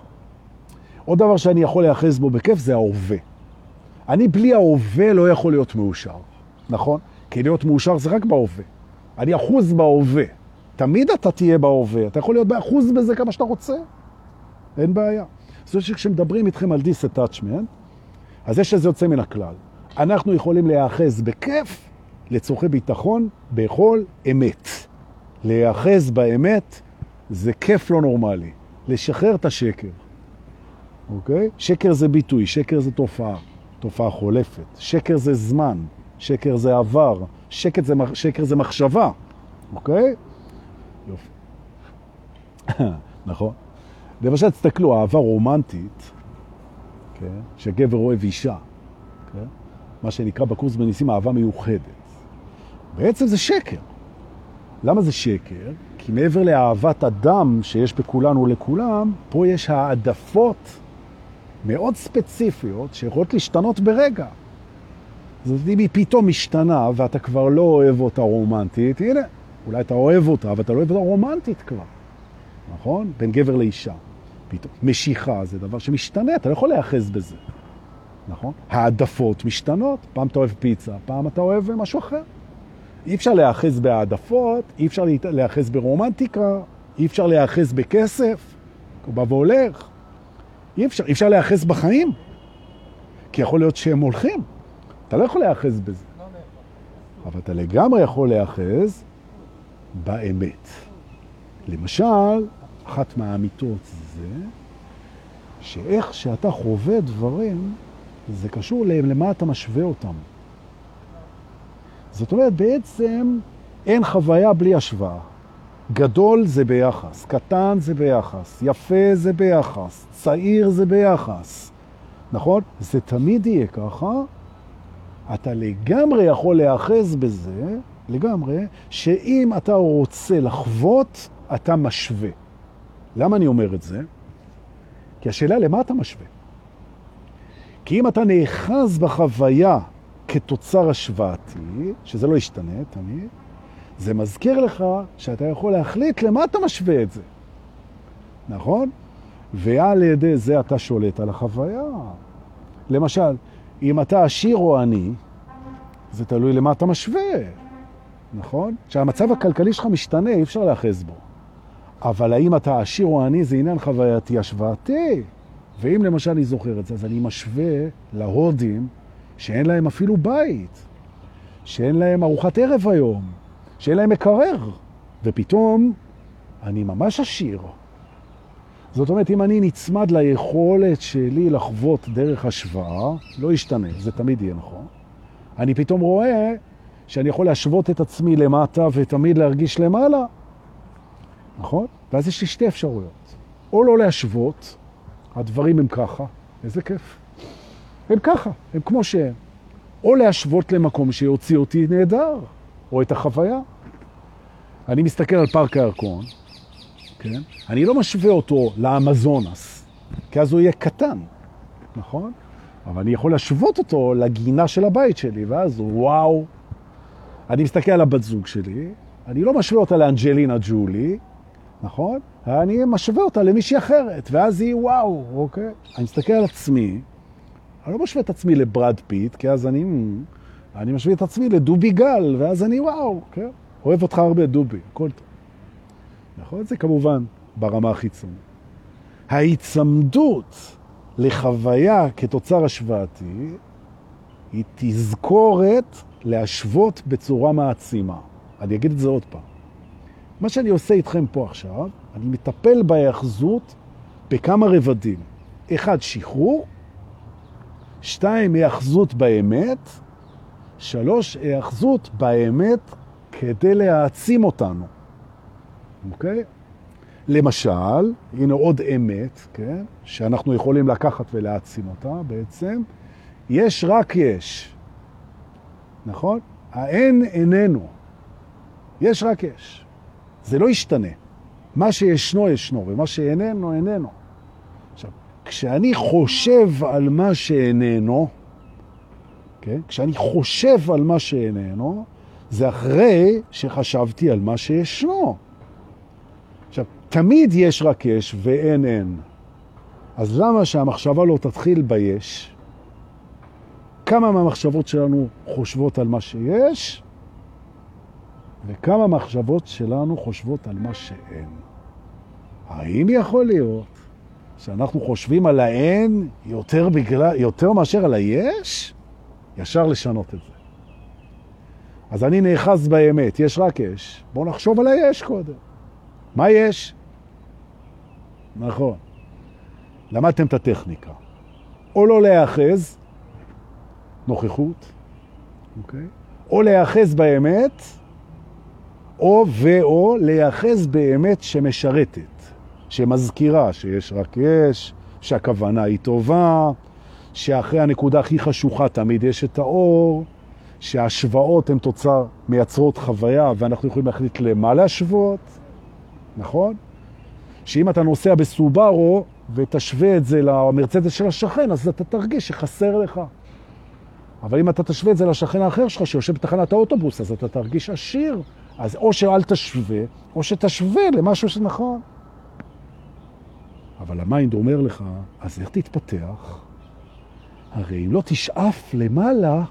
עוד דבר שאני יכול להאחז בו בכיף זה ההווה. אני בלי ההווה לא יכול להיות מאושר, נכון? כי להיות מאושר זה רק בהווה. אני אחוז בהווה. תמיד אתה תהיה בהווה, אתה יכול להיות באחוז בזה כמה שאתה רוצה. אין בעיה. זאת אומרת שכשמדברים איתכם על dis-attachment, אז יש איזה יוצא מן הכלל. אנחנו יכולים להיאחז בכיף לצורכי ביטחון בכל אמת. להיאחז באמת זה כיף לא נורמלי. לשחרר את השקר, אוקיי? שקר זה ביטוי, שקר זה תופעה, תופעה חולפת. שקר זה זמן, שקר זה עבר, שקר זה, שקר זה מחשבה, אוקיי? יופי. נכון. למשל, תסתכלו, אהבה רומנטית, כן? שגבר אוהב אישה, כן? מה שנקרא בקורס בניסים אהבה מיוחדת. בעצם זה שקר. למה זה שקר? כי מעבר לאהבת אדם שיש בכולנו לכולם, פה יש העדפות מאוד ספציפיות שיכולות להשתנות ברגע. זאת אם היא פתאום משתנה ואתה כבר לא אוהב אותה רומנטית, הנה, אולי אתה אוהב אותה, אבל אתה לא אוהב אותה רומנטית כבר, נכון? בין גבר לאישה. פתאום. משיכה זה דבר שמשתנה, אתה לא יכול להיאחז בזה, נכון? העדפות משתנות, פעם אתה אוהב פיצה, פעם אתה אוהב משהו אחר. אי אפשר להיאחז בהעדפות, אי אפשר להיאחז ברומנטיקה, אי אפשר להיאחז בכסף, הוא בא והולך. אי אפשר, אי אפשר להיאחז בחיים, כי יכול להיות שהם הולכים. אתה לא יכול להיאחז בזה. אבל אתה לגמרי יכול להיאחז באמת. למשל, אחת מהאמיתות זה שאיך שאתה חווה דברים, זה קשור למה אתה משווה אותם. זאת אומרת, בעצם אין חוויה בלי השוואה. גדול זה ביחס, קטן זה ביחס, יפה זה ביחס, צעיר זה ביחס. נכון? זה תמיד יהיה ככה. אתה לגמרי יכול להאחז בזה, לגמרי, שאם אתה רוצה לחוות, אתה משווה. למה אני אומר את זה? כי השאלה למה אתה משווה? כי אם אתה נאחז בחוויה כתוצר השוואתי, שזה לא ישתנה תמיד, זה מזכיר לך שאתה יכול להחליט למה אתה משווה את זה. נכון? ועל ידי זה אתה שולט על החוויה. למשל, אם אתה עשיר או עני, זה תלוי למה אתה משווה, נכון? שהמצב הכלכלי שלך משתנה, אי אפשר להאחז בו. אבל האם אתה עשיר או עני זה עניין חווייתי השוואתי. ואם למשל אני זוכר את זה, אז אני משווה להודים שאין להם אפילו בית, שאין להם ארוחת ערב היום, שאין להם מקרר, ופתאום אני ממש עשיר. זאת אומרת, אם אני נצמד ליכולת שלי לחוות דרך השוואה, לא ישתנה, זה תמיד יהיה נכון. אני פתאום רואה שאני יכול להשוות את עצמי למטה ותמיד להרגיש למעלה, נכון? ואז יש לי שתי אפשרויות. או לא להשוות, הדברים הם ככה, איזה כיף. הם ככה, הם כמו שהם. או להשוות למקום שיוציא אותי נהדר, או את החוויה. אני מסתכל על פארק הירקון, כן? אני לא משווה אותו לאמזונס, כי אז הוא יהיה קטן, נכון? אבל אני יכול להשוות אותו לגינה של הבית שלי, ואז וואו. אני מסתכל על הבת זוג שלי, אני לא משווה אותה לאנג'לינה ג'ולי, נכון? אני משווה אותה למישהי אחרת, ואז היא וואו, אוקיי? אני מסתכל על עצמי, אני לא משווה את עצמי לברד פיט, כי אז אני, אני משווה את עצמי לדובי גל, ואז אני וואו, כן? אוהב אותך הרבה, דובי, הכל טוב. נכון? זה כמובן ברמה החיצונית. ההצמדות לחוויה כתוצר השוואתי היא תזכורת להשוות בצורה מעצימה. אני אגיד את זה עוד פעם. מה שאני עושה איתכם פה עכשיו, אני מטפל בהיאחזות בכמה רבדים. אחד, שחרור, שתיים, היאחזות באמת, שלוש, היאחזות באמת כדי להעצים אותנו. אוקיי? למשל, הנה עוד אמת, כן? שאנחנו יכולים לקחת ולהעצים אותה בעצם, יש רק יש, נכון? האין איננו, יש רק יש. זה לא ישתנה. מה שישנו ישנו, ומה שאיננו איננו. עכשיו, כשאני חושב על מה שאיננו, כן? כשאני חושב על מה שאיננו, זה אחרי שחשבתי על מה שישנו. עכשיו, תמיד יש רק יש ואין אין. אז למה שהמחשבה לא תתחיל ביש? כמה מהמחשבות שלנו חושבות על מה שיש, וכמה מחשבות שלנו חושבות על מה שאין. האם יכול להיות שאנחנו חושבים על האין יותר, בגלל, יותר מאשר על היש? ישר לשנות את זה. אז אני נאחז באמת, יש רק יש. בואו נחשוב על היש קודם. מה יש? נכון. למדתם את הטכניקה. או לא להיאחז, נוכחות, אוקיי? או להיאחז באמת, או ואו להיאחז באמת שמשרתת, שמזכירה שיש רק יש, שהכוונה היא טובה, שאחרי הנקודה הכי חשוכה תמיד יש את האור, שההשוואות הן תוצר, מייצרות חוויה, ואנחנו יכולים להחליט למה להשוות, נכון? שאם אתה נוסע בסובארו ותשווה את זה למרצדס של השכן, אז אתה תרגיש שחסר לך. אבל אם אתה תשווה את זה לשכן האחר שלך שיושב בתחנת האוטובוס, אז אתה תרגיש עשיר. אז או שאל תשווה, או שתשווה למשהו שנכון. אבל ה mind אומר לך, אז איך תתפתח? הרי אם לא תשאף למעלה,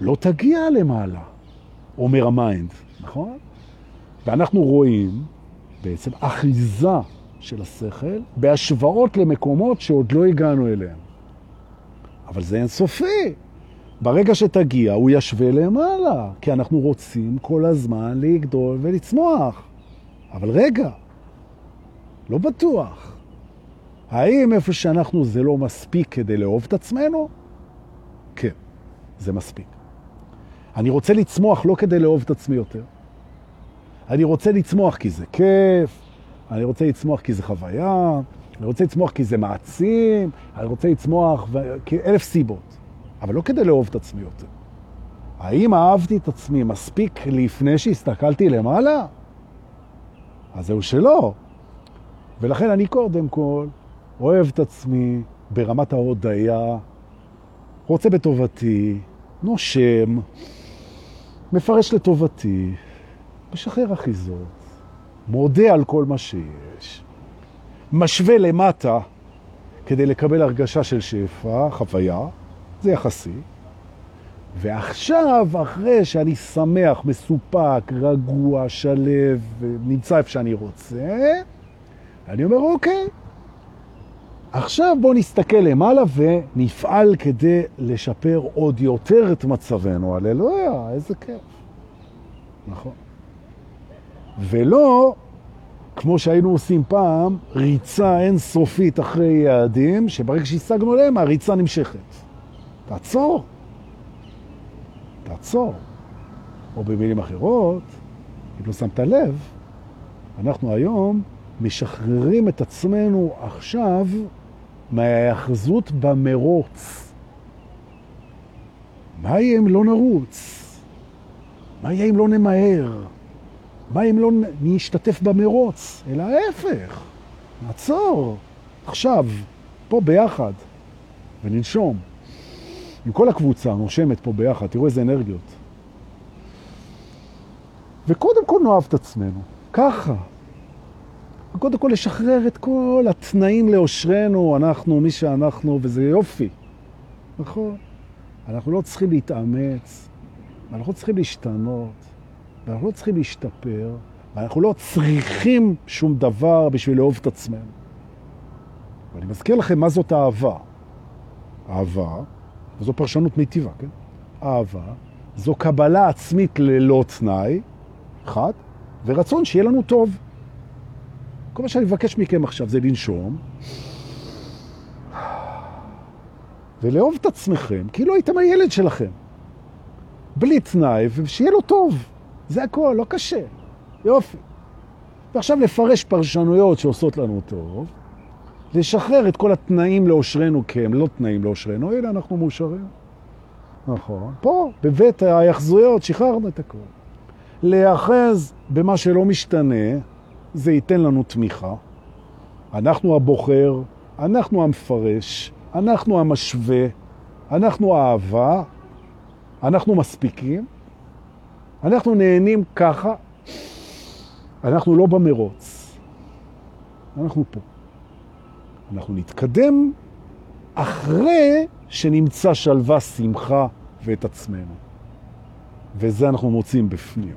לא תגיע למעלה, אומר ה mind, נכון? ואנחנו רואים בעצם אחיזה של השכל בהשוואות למקומות שעוד לא הגענו אליהם. אבל זה אינסופי. ברגע שתגיע, הוא ישווה למעלה, כי אנחנו רוצים כל הזמן לגדול ולצמוח. אבל רגע, לא בטוח. האם איפה שאנחנו זה לא מספיק כדי לאהוב את עצמנו? כן, זה מספיק. אני רוצה לצמוח לא כדי לאהוב את עצמי יותר. אני רוצה לצמוח כי זה כיף, אני רוצה לצמוח כי זה חוויה, אני רוצה לצמוח כי זה מעצים, אני רוצה לצמוח ו... אלף סיבות, אבל לא כדי לאהוב את עצמי יותר. האם אהבתי את עצמי מספיק לפני שהסתכלתי למעלה? אז זהו שלא. ולכן אני קודם כל אוהב את עצמי ברמת ההודעה, רוצה בטובתי, נושם, מפרש לטובתי, משחרר אחיזות, מודה על כל מה שיש, משווה למטה כדי לקבל הרגשה של שפע, חוויה, זה יחסי. ועכשיו, אחרי שאני שמח, מסופק, רגוע, שלב, נמצא איפה שאני רוצה, אני אומר, אוקיי, עכשיו בואו נסתכל למעלה ונפעל כדי לשפר עוד יותר את מצבנו. הללויה, איזה כיף. נכון. ולא, כמו שהיינו עושים פעם, ריצה אינסופית אחרי יעדים, שברגע שהשגנו להם, הריצה נמשכת. תעצור. תעצור. או במילים אחרות, אם לא שמת לב, אנחנו היום משחררים את עצמנו עכשיו מההאחזות במרוץ. מה יהיה אם לא נרוץ? מה יהיה אם לא נמהר? מה אם לא נשתתף במרוץ? אלא ההפך, נעצור, עכשיו, פה ביחד, וננשום. עם כל הקבוצה נושמת פה ביחד, תראו איזה אנרגיות. וקודם כל נאהב את עצמנו, ככה. וקודם כל לשחרר את כל התנאים לאושרנו, אנחנו, מי שאנחנו, וזה יופי. נכון. אנחנו לא צריכים להתאמץ, אנחנו לא צריכים להשתנות, ואנחנו לא צריכים להשתפר, ואנחנו לא צריכים שום דבר בשביל לאהוב את עצמנו. ואני מזכיר לכם מה זאת אהבה. אהבה, וזו פרשנות מיטיבה, כן? אהבה זו קבלה עצמית ללא תנאי, אחד, ורצון שיהיה לנו טוב. כל מה שאני מבקש מכם עכשיו זה לנשום, ולאהוב את עצמכם כאילו הייתם הילד שלכם. בלי תנאי, ושיהיה לו טוב. זה הכל, לא קשה. יופי. ועכשיו לפרש פרשנויות שעושות לנו טוב, לשחרר את כל התנאים לאושרנו, כי הם לא תנאים לאושרנו, אלא אנחנו מאושרים. נכון. פה, בבית היחזויות, שחררנו את הכל. להיאחז במה שלא משתנה, זה ייתן לנו תמיכה. אנחנו הבוחר, אנחנו המפרש, אנחנו המשווה, אנחנו האהבה, אנחנו מספיקים, אנחנו נהנים ככה, אנחנו לא במרוץ, אנחנו פה. אנחנו נתקדם אחרי שנמצא שלווה, שמחה ואת עצמנו. וזה אנחנו מוצאים בפנים,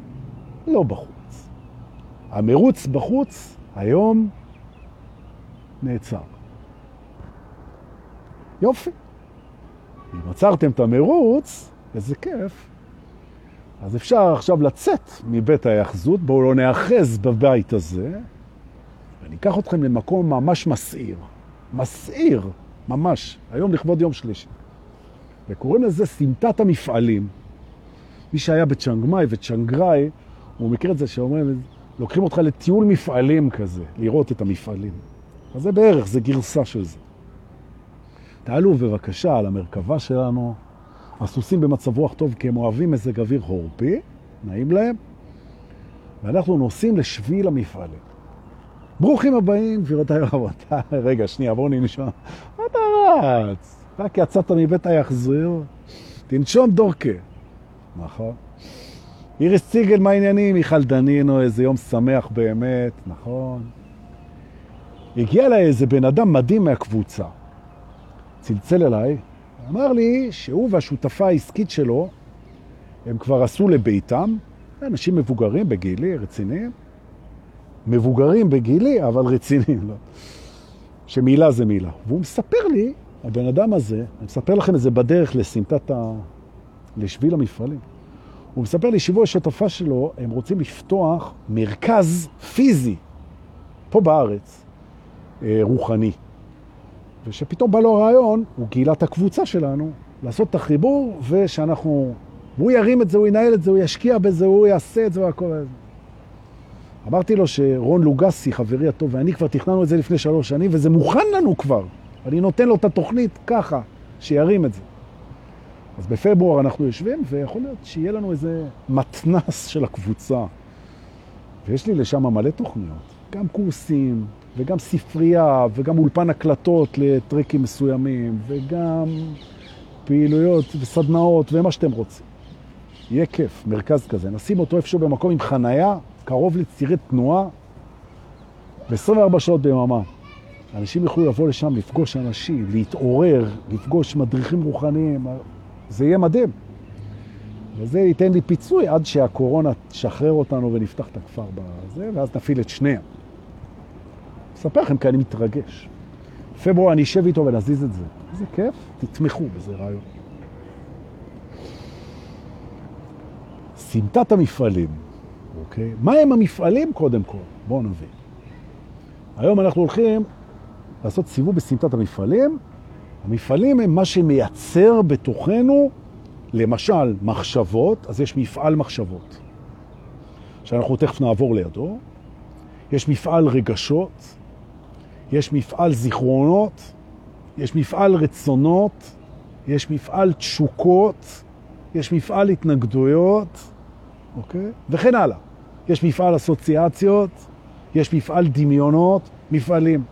לא בחוץ. המרוץ בחוץ היום נעצר. יופי. אם עצרתם את המרוץ, איזה כיף, אז אפשר עכשיו לצאת מבית ההאחזות, בואו לא נאחז בבית הזה, ואני אקח אתכם למקום ממש מסעיר. מסעיר, ממש, היום לכבוד יום שלישי. וקוראים לזה סמטת המפעלים. מי שהיה בצ'נגמאי וצ'נגראי, הוא מכיר את זה שאומרים, לוקחים אותך לטיול מפעלים כזה, לראות את המפעלים. אז זה בערך, זה גרסה של זה. תעלו בבקשה על המרכבה שלנו, הסוסים במצב רוח טוב כי הם אוהבים מזג אוויר הורפי, נעים להם, ואנחנו נוסעים לשביל המפעלים. ברוכים הבאים, גבירותיי ורבותיי. רגע, שנייה, בואו ננשום. מה אתה רץ? רק יצאת מבית היחזיר, תנשום דורקה. נכון. איריס ציגל, מה העניינים? מיכל דנינו, איזה יום שמח באמת, נכון. הגיע אליי איזה בן אדם מדהים מהקבוצה. צלצל אליי, אמר לי שהוא והשותפה העסקית שלו, הם כבר עשו לביתם, אנשים מבוגרים בגילי, רציניים, מבוגרים בגילי, אבל רציניים, לא. שמילה זה מילה. והוא מספר לי, הבן אדם הזה, אני מספר לכם את זה בדרך לסמטת ה... לשביל המפעלים. הוא מספר לי שבוע השותפה שלו, הם רוצים לפתוח מרכז פיזי, פה בארץ, אה, רוחני. ושפתאום בא לו רעיון, הוא את הקבוצה שלנו, לעשות את החיבור, ושאנחנו... הוא ירים את זה, הוא ינהל את זה, הוא ישקיע בזה, הוא יעשה את זה והכל. אמרתי לו שרון לוגסי, חברי הטוב, ואני כבר תכננו את זה לפני שלוש שנים, וזה מוכן לנו כבר. אני נותן לו את התוכנית ככה, שירים את זה. אז בפברואר אנחנו יושבים, ויכול להיות שיהיה לנו איזה מתנס של הקבוצה. ויש לי לשם מלא תוכניות, גם קורסים, וגם ספרייה, וגם אולפן הקלטות לטרקים מסוימים, וגם פעילויות וסדנאות, ומה שאתם רוצים. יהיה כיף, מרכז כזה. נשים אותו איפשהו במקום עם חנייה, קרוב לצירי תנועה, ב-24 שעות ביממה. אנשים יוכלו לבוא לשם, לפגוש אנשים, להתעורר, לפגוש מדריכים רוחניים. זה יהיה מדהים. וזה ייתן לי פיצוי עד שהקורונה תשחרר אותנו ונפתח את הכפר בזה, ואז נפעיל את שניהם. אספר לכם כי אני מתרגש. פברואר אני אשב איתו ונזיז את זה. איזה כיף, תתמכו בזה רעיון. סמטת המפעלים, אוקיי? מה הם המפעלים קודם כל? בואו נבין. היום אנחנו הולכים לעשות סיבוב בסמטת המפעלים. המפעלים הם מה שמייצר בתוכנו, למשל, מחשבות, אז יש מפעל מחשבות, שאנחנו תכף נעבור לידו. יש מפעל רגשות, יש מפעל זיכרונות, יש מפעל רצונות, יש מפעל תשוקות, יש מפעל התנגדויות, אוקיי? וכן הלאה. יש מפעל אסוציאציות, יש מפעל דמיונות, מפעלים.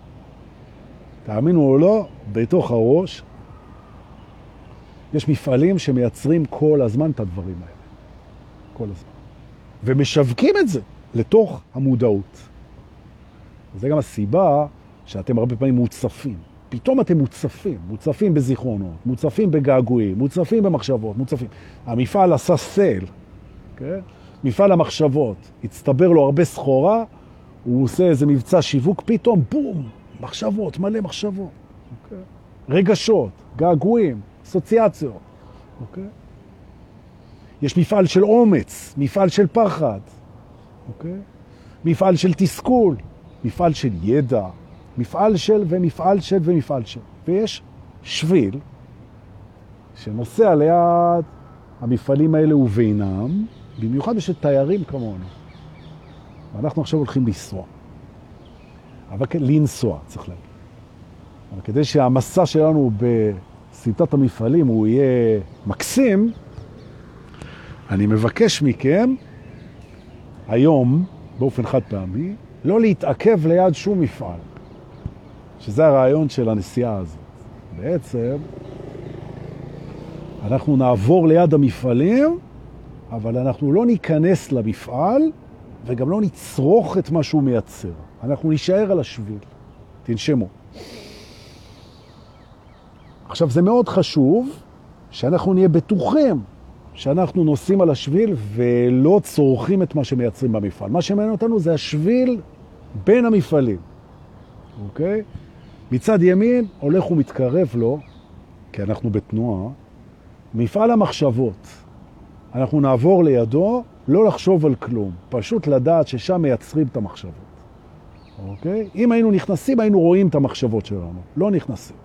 תאמינו או לא, בתוך הראש יש מפעלים שמייצרים כל הזמן את הדברים האלה. כל הזמן. ומשווקים את זה לתוך המודעות. וזה גם הסיבה שאתם הרבה פעמים מוצפים. פתאום אתם מוצפים, מוצפים בזיכרונות, מוצפים בגעגועים, מוצפים במחשבות, מוצפים. המפעל עשה okay? כן? מפעל המחשבות, הצטבר לו הרבה סחורה, הוא עושה איזה מבצע שיווק, פתאום בום, מחשבות, מלא מחשבות. Okay? רגשות, געגועים, אסוציאציות. Okay? יש מפעל של אומץ, מפעל של פחד, okay? מפעל של תסכול, מפעל של ידע, מפעל של ומפעל של ומפעל של. ויש שביל שנוסע ליד המפעלים האלה ובינם, במיוחד בשביל תיירים כמונו. ואנחנו עכשיו הולכים לנסוע. אבל לנסוע, צריך להגיד. אבל כדי שהמסע שלנו בסמטת המפעלים הוא יהיה מקסים, אני מבקש מכם היום, באופן חד פעמי, לא להתעכב ליד שום מפעל. שזה הרעיון של הנסיעה הזאת. בעצם, אנחנו נעבור ליד המפעלים, אבל אנחנו לא ניכנס למפעל וגם לא נצרוך את מה שהוא מייצר. אנחנו נשאר על השביל. תנשמו. עכשיו, זה מאוד חשוב שאנחנו נהיה בטוחים שאנחנו נוסעים על השביל ולא צורכים את מה שמייצרים במפעל. מה שמעניין אותנו זה השביל בין המפעלים, אוקיי? מצד ימין הולך ומתקרב לו, כי אנחנו בתנועה, מפעל המחשבות. אנחנו נעבור לידו, לא לחשוב על כלום, פשוט לדעת ששם מייצרים את המחשבות. אוקיי? אם היינו נכנסים, היינו רואים את המחשבות שלנו. לא נכנסים.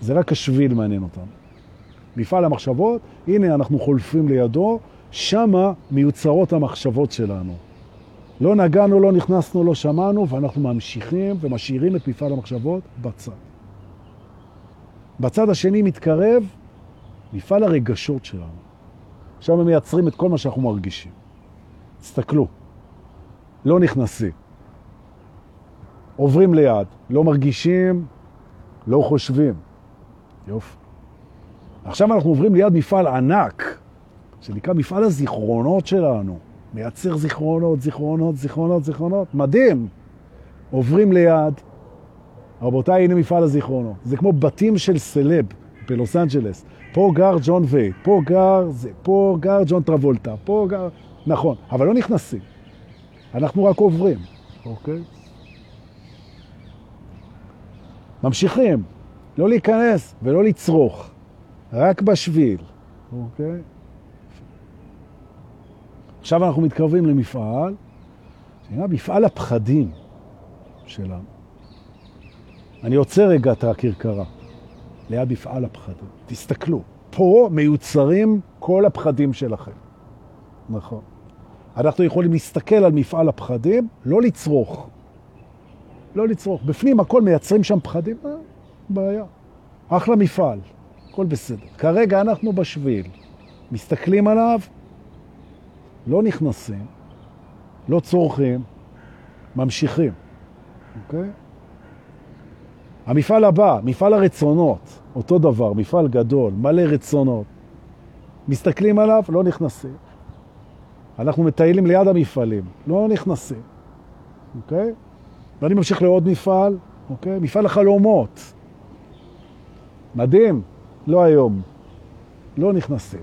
זה רק השביל מעניין אותנו. מפעל המחשבות, הנה אנחנו חולפים לידו, שמה מיוצרות המחשבות שלנו. לא נגענו, לא נכנסנו, לא שמענו, ואנחנו ממשיכים ומשאירים את מפעל המחשבות בצד. בצד השני מתקרב מפעל הרגשות שלנו. שם הם מייצרים את כל מה שאנחנו מרגישים. תסתכלו, לא נכנסים. עוברים ליד, לא מרגישים, לא חושבים. יופי. עכשיו אנחנו עוברים ליד מפעל ענק, שנקרא מפעל הזיכרונות שלנו. מייצר זיכרונות, זיכרונות, זיכרונות, זיכרונות. מדהים. עוברים ליד. רבותיי, הנה מפעל הזיכרונות. זה כמו בתים של סלב בלוס אנג'לס. פה גר ג'ון וייט, פה גר זה, פה גר ג'ון טרבולטה, פה גר... נכון, אבל לא נכנסים. אנחנו רק עוברים, אוקיי? ממשיכים, לא להיכנס ולא לצרוך, רק בשביל, אוקיי? עכשיו אנחנו מתקרבים למפעל, שנראה מפעל הפחדים שלנו. אני עוצר רגע את הכרכרה, ליד מפעל הפחדים. תסתכלו, פה מיוצרים כל הפחדים שלכם. נכון. אנחנו יכולים להסתכל על מפעל הפחדים, לא לצרוך. לא לצרוך. בפנים הכל מייצרים שם פחדים, אה, בעיה. אחלה מפעל, הכל בסדר. כרגע אנחנו בשביל, מסתכלים עליו, לא נכנסים, לא צורכים, ממשיכים. אוקיי? המפעל הבא, מפעל הרצונות, אותו דבר, מפעל גדול, מלא רצונות. מסתכלים עליו, לא נכנסים. אנחנו מטיילים ליד המפעלים, לא נכנסים. אוקיי? ואני ממשיך לעוד מפעל, אוקיי? מפעל החלומות. מדהים, לא היום. לא נכנסים.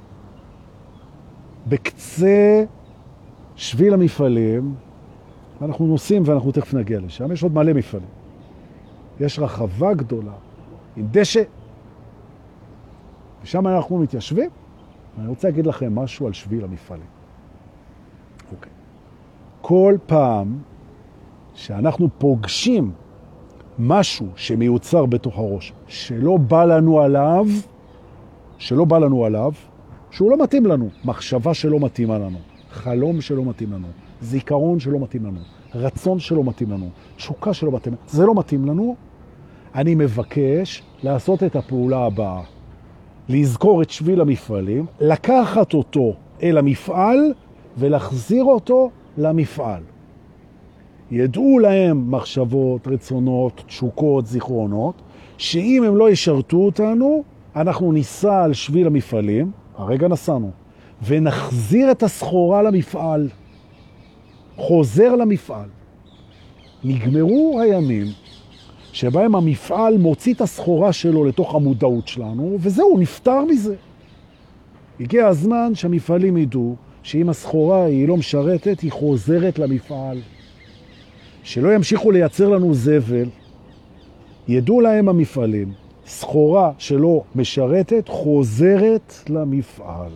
בקצה שביל המפעלים, אנחנו נוסעים ואנחנו תכף נגיע לשם, יש עוד מלא מפעלים. יש רחבה גדולה עם דשא, ושם אנחנו מתיישבים. ואני רוצה להגיד לכם משהו על שביל המפעלים. אוקיי. כל פעם שאנחנו פוגשים משהו שמיוצר בתוך הראש, שלא בא לנו עליו, שלא בא לנו עליו, שהוא לא מתאים לנו, מחשבה שלא מתאימה לנו, חלום שלא מתאים לנו, זיכרון שלא מתאים לנו, רצון שלא מתאים לנו, תשוקה שלא מתאים לנו, זה לא מתאים לנו, אני מבקש לעשות את הפעולה הבאה. לזכור את שביל המפעלים, לקחת אותו אל המפעל ולהחזיר אותו למפעל. ידעו להם מחשבות, רצונות, תשוקות, זיכרונות, שאם הם לא ישרתו אותנו, אנחנו ניסע על שביל המפעלים, הרגע נסענו, ונחזיר את הסחורה למפעל. חוזר למפעל. נגמרו הימים שבהם המפעל מוציא את הסחורה שלו לתוך המודעות שלנו, וזהו, הוא נפטר מזה. הגיע הזמן שהמפעלים ידעו שאם הסחורה היא לא משרתת, היא חוזרת למפעל. שלא ימשיכו לייצר לנו זבל, ידעו להם המפעלים, סחורה שלא משרתת חוזרת למפעל.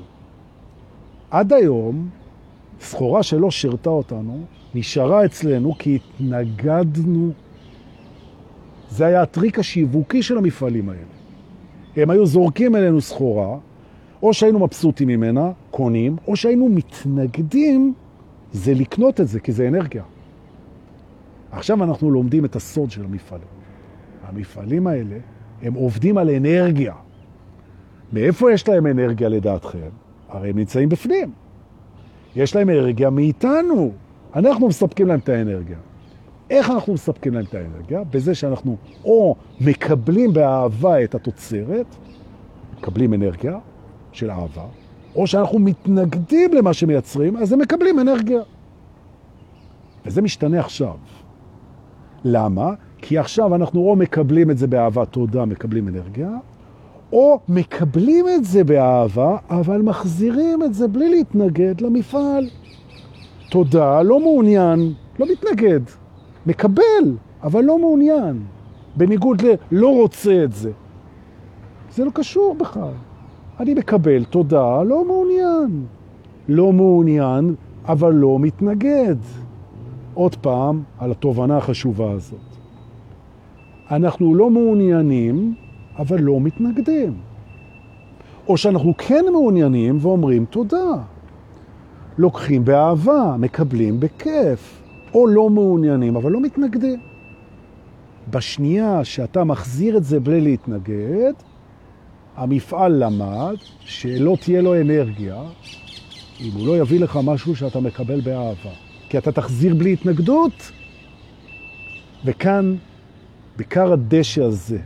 עד היום, סחורה שלא שרתה אותנו, נשארה אצלנו כי התנגדנו. זה היה הטריק השיווקי של המפעלים האלה. הם היו זורקים אלינו סחורה, או שהיינו מבסוטים ממנה, קונים, או שהיינו מתנגדים, זה לקנות את זה, כי זה אנרגיה. עכשיו אנחנו לומדים את הסוד של המפעלים. המפעלים האלה, הם עובדים על אנרגיה. מאיפה יש להם אנרגיה לדעתכם? הרי הם נמצאים בפנים. יש להם אנרגיה מאיתנו. אנחנו מספקים להם את האנרגיה. איך אנחנו מספקים להם את האנרגיה? בזה שאנחנו או מקבלים באהבה את התוצרת, מקבלים אנרגיה של אהבה, או שאנחנו מתנגדים למה שמייצרים, אז הם מקבלים אנרגיה. וזה משתנה עכשיו. למה? כי עכשיו אנחנו או מקבלים את זה באהבה, תודה, מקבלים אנרגיה, או מקבלים את זה באהבה, אבל מחזירים את זה בלי להתנגד למפעל. תודה, לא מעוניין, לא מתנגד. מקבל, אבל לא מעוניין. בניגוד ללא רוצה את זה. זה לא קשור בכלל. אני מקבל, תודה, לא מעוניין. לא מעוניין, אבל לא מתנגד. עוד פעם על התובנה החשובה הזאת. אנחנו לא מעוניינים, אבל לא מתנגדים. או שאנחנו כן מעוניינים ואומרים תודה. לוקחים באהבה, מקבלים בכיף, או לא מעוניינים, אבל לא מתנגדים. בשנייה שאתה מחזיר את זה בלי להתנגד, המפעל למד שלא תהיה לו אנרגיה אם הוא לא יביא לך משהו שאתה מקבל באהבה. כי אתה תחזיר בלי התנגדות, וכאן, בכר הדשא הזה,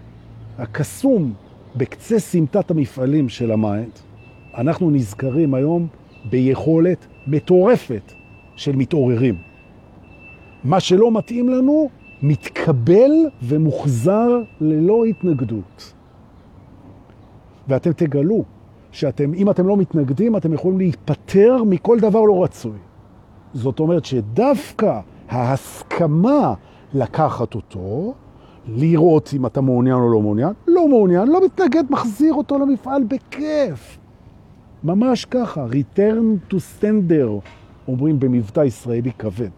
הקסום בקצה סמטת המפעלים של ה mind, אנחנו נזכרים היום ביכולת מטורפת של מתעוררים. מה שלא מתאים לנו מתקבל ומוחזר ללא התנגדות. ואתם תגלו שאתם, אם אתם לא מתנגדים, אתם יכולים להיפטר מכל דבר לא רצוי. זאת אומרת שדווקא ההסכמה לקחת אותו, לראות אם אתה מעוניין או לא מעוניין, לא מעוניין, לא מתנגד, מחזיר אותו למפעל בכיף. ממש ככה, return to sender, אומרים במבטא ישראלי כבד.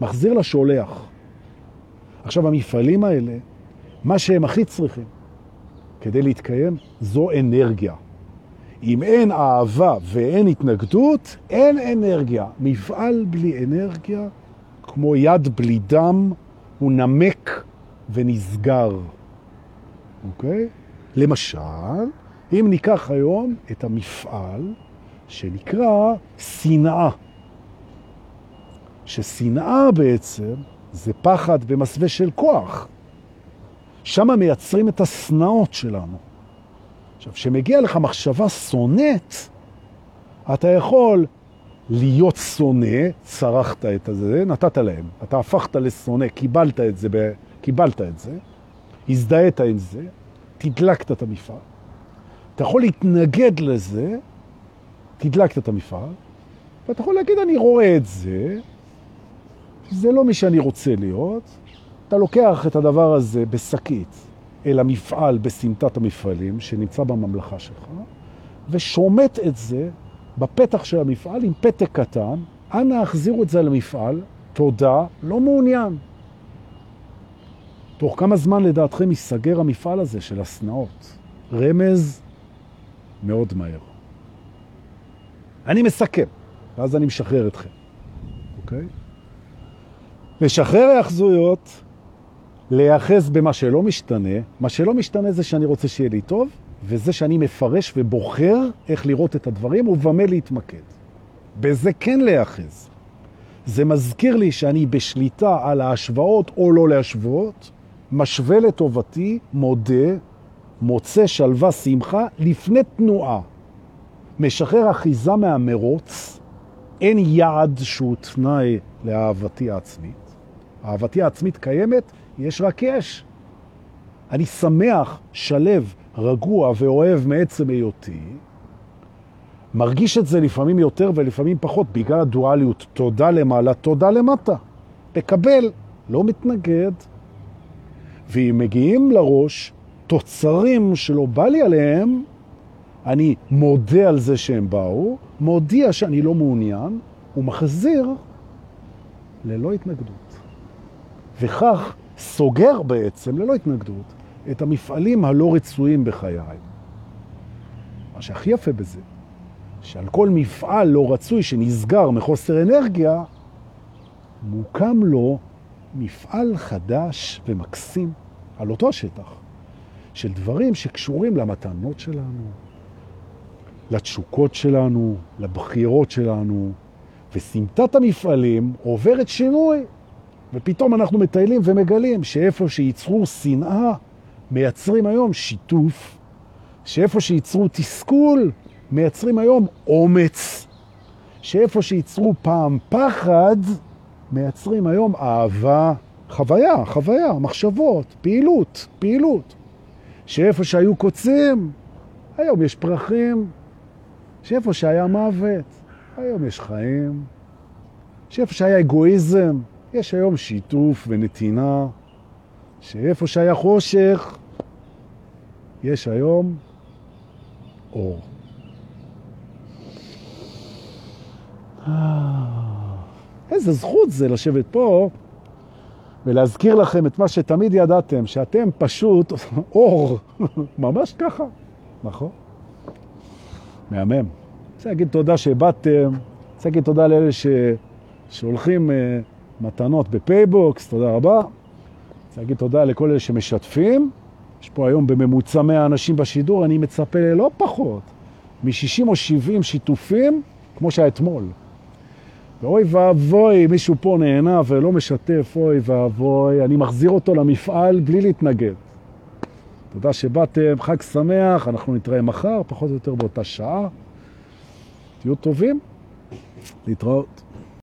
מחזיר לשולח. עכשיו, המפעלים האלה, מה שהם הכי צריכים כדי להתקיים, זו אנרגיה. אם אין אהבה ואין התנגדות, אין אנרגיה. מפעל בלי אנרגיה, כמו יד בלי דם, הוא נמק ונסגר. אוקיי? למשל, אם ניקח היום את המפעל שנקרא שנאה, ששנאה בעצם זה פחד במסווה של כוח. שם מייצרים את הסנאות שלנו. עכשיו, כשמגיע לך מחשבה שונאת, אתה יכול להיות שונא, צרכת את זה, נתת להם. אתה הפכת לשונא, קיבלת את זה, קיבלת את זה, הזדהית עם זה, תדלקת את המפעל. אתה יכול להתנגד לזה, תדלקת את המפעל, ואתה יכול להגיד, אני רואה את זה, זה לא מי שאני רוצה להיות. אתה לוקח את הדבר הזה בשקית אל המפעל בסמטת המפעלים שנמצא בממלכה שלך, ושומט את זה בפתח של המפעל עם פתק קטן, אנא החזירו את זה למפעל, תודה, לא מעוניין. תוך כמה זמן לדעתכם ייסגר המפעל הזה של הסנאות? רמז מאוד מהר. אני מסכם, ואז אני משחרר אתכם, אוקיי? לשחרר היאחזויות, להיאחז במה שלא משתנה. מה שלא משתנה זה שאני רוצה שיהיה לי טוב, וזה שאני מפרש ובוחר איך לראות את הדברים ובמה להתמקד. בזה כן להיאחז. זה מזכיר לי שאני בשליטה על ההשוואות או לא להשוות, משווה לטובתי, מודה, מוצא שלווה שמחה לפני תנועה. משחרר אחיזה מהמרוץ, אין יעד שהוא תנאי לאהבתי העצמית. אהבתי העצמית קיימת, יש רק יש. אני שמח, שלב, רגוע ואוהב מעצם היותי, מרגיש את זה לפעמים יותר ולפעמים פחות, בגלל הדואליות, תודה למעלה, תודה למטה. מקבל, לא מתנגד. ואם מגיעים לראש תוצרים שלא בא לי עליהם, אני מודה על זה שהם באו, מודיע שאני לא מעוניין, ומחזיר ללא התנגדות. וכך סוגר בעצם, ללא התנגדות, את המפעלים הלא רצויים בחיי. מה שהכי יפה בזה, שעל כל מפעל לא רצוי שנסגר מחוסר אנרגיה, מוקם לו מפעל חדש ומקסים על אותו השטח, של דברים שקשורים למתנות שלנו, לתשוקות שלנו, לבחירות שלנו, וסמטת המפעלים עוברת שינוי. ופתאום אנחנו מטיילים ומגלים שאיפה שייצרו שנאה, מייצרים היום שיתוף, שאיפה שייצרו תסכול, מייצרים היום אומץ, שאיפה שייצרו פעם פחד, מייצרים היום אהבה, חוויה, חוויה, מחשבות, פעילות, פעילות. שאיפה שהיו קוצים, היום יש פרחים, שאיפה שהיה מוות, היום יש חיים, שאיפה שהיה אגואיזם, יש היום שיתוף ונתינה, שאיפה שהיה חושך, יש היום אור. איזה זכות זה לשבת פה ולהזכיר לכם את מה שתמיד ידעתם, שאתם פשוט אור, ממש ככה, נכון? מהמם. רוצה להגיד תודה שבאתם, רוצה להגיד תודה לאלה ש... ששולחים אה, מתנות בפייבוקס, תודה רבה. רוצה להגיד תודה לכל אלה שמשתפים. יש פה היום בממוצע 100 אנשים בשידור, אני מצפה ללא פחות מ-60 או 70 שיתופים, כמו שהיה אתמול. ואוי ואבוי, מישהו פה נהנה ולא משתף, אוי ואבוי, אני מחזיר אותו למפעל בלי להתנגד. תודה שבאתם, חג שמח, אנחנו נתראה מחר, פחות או יותר באותה שעה. תהיו טובים, להתראות.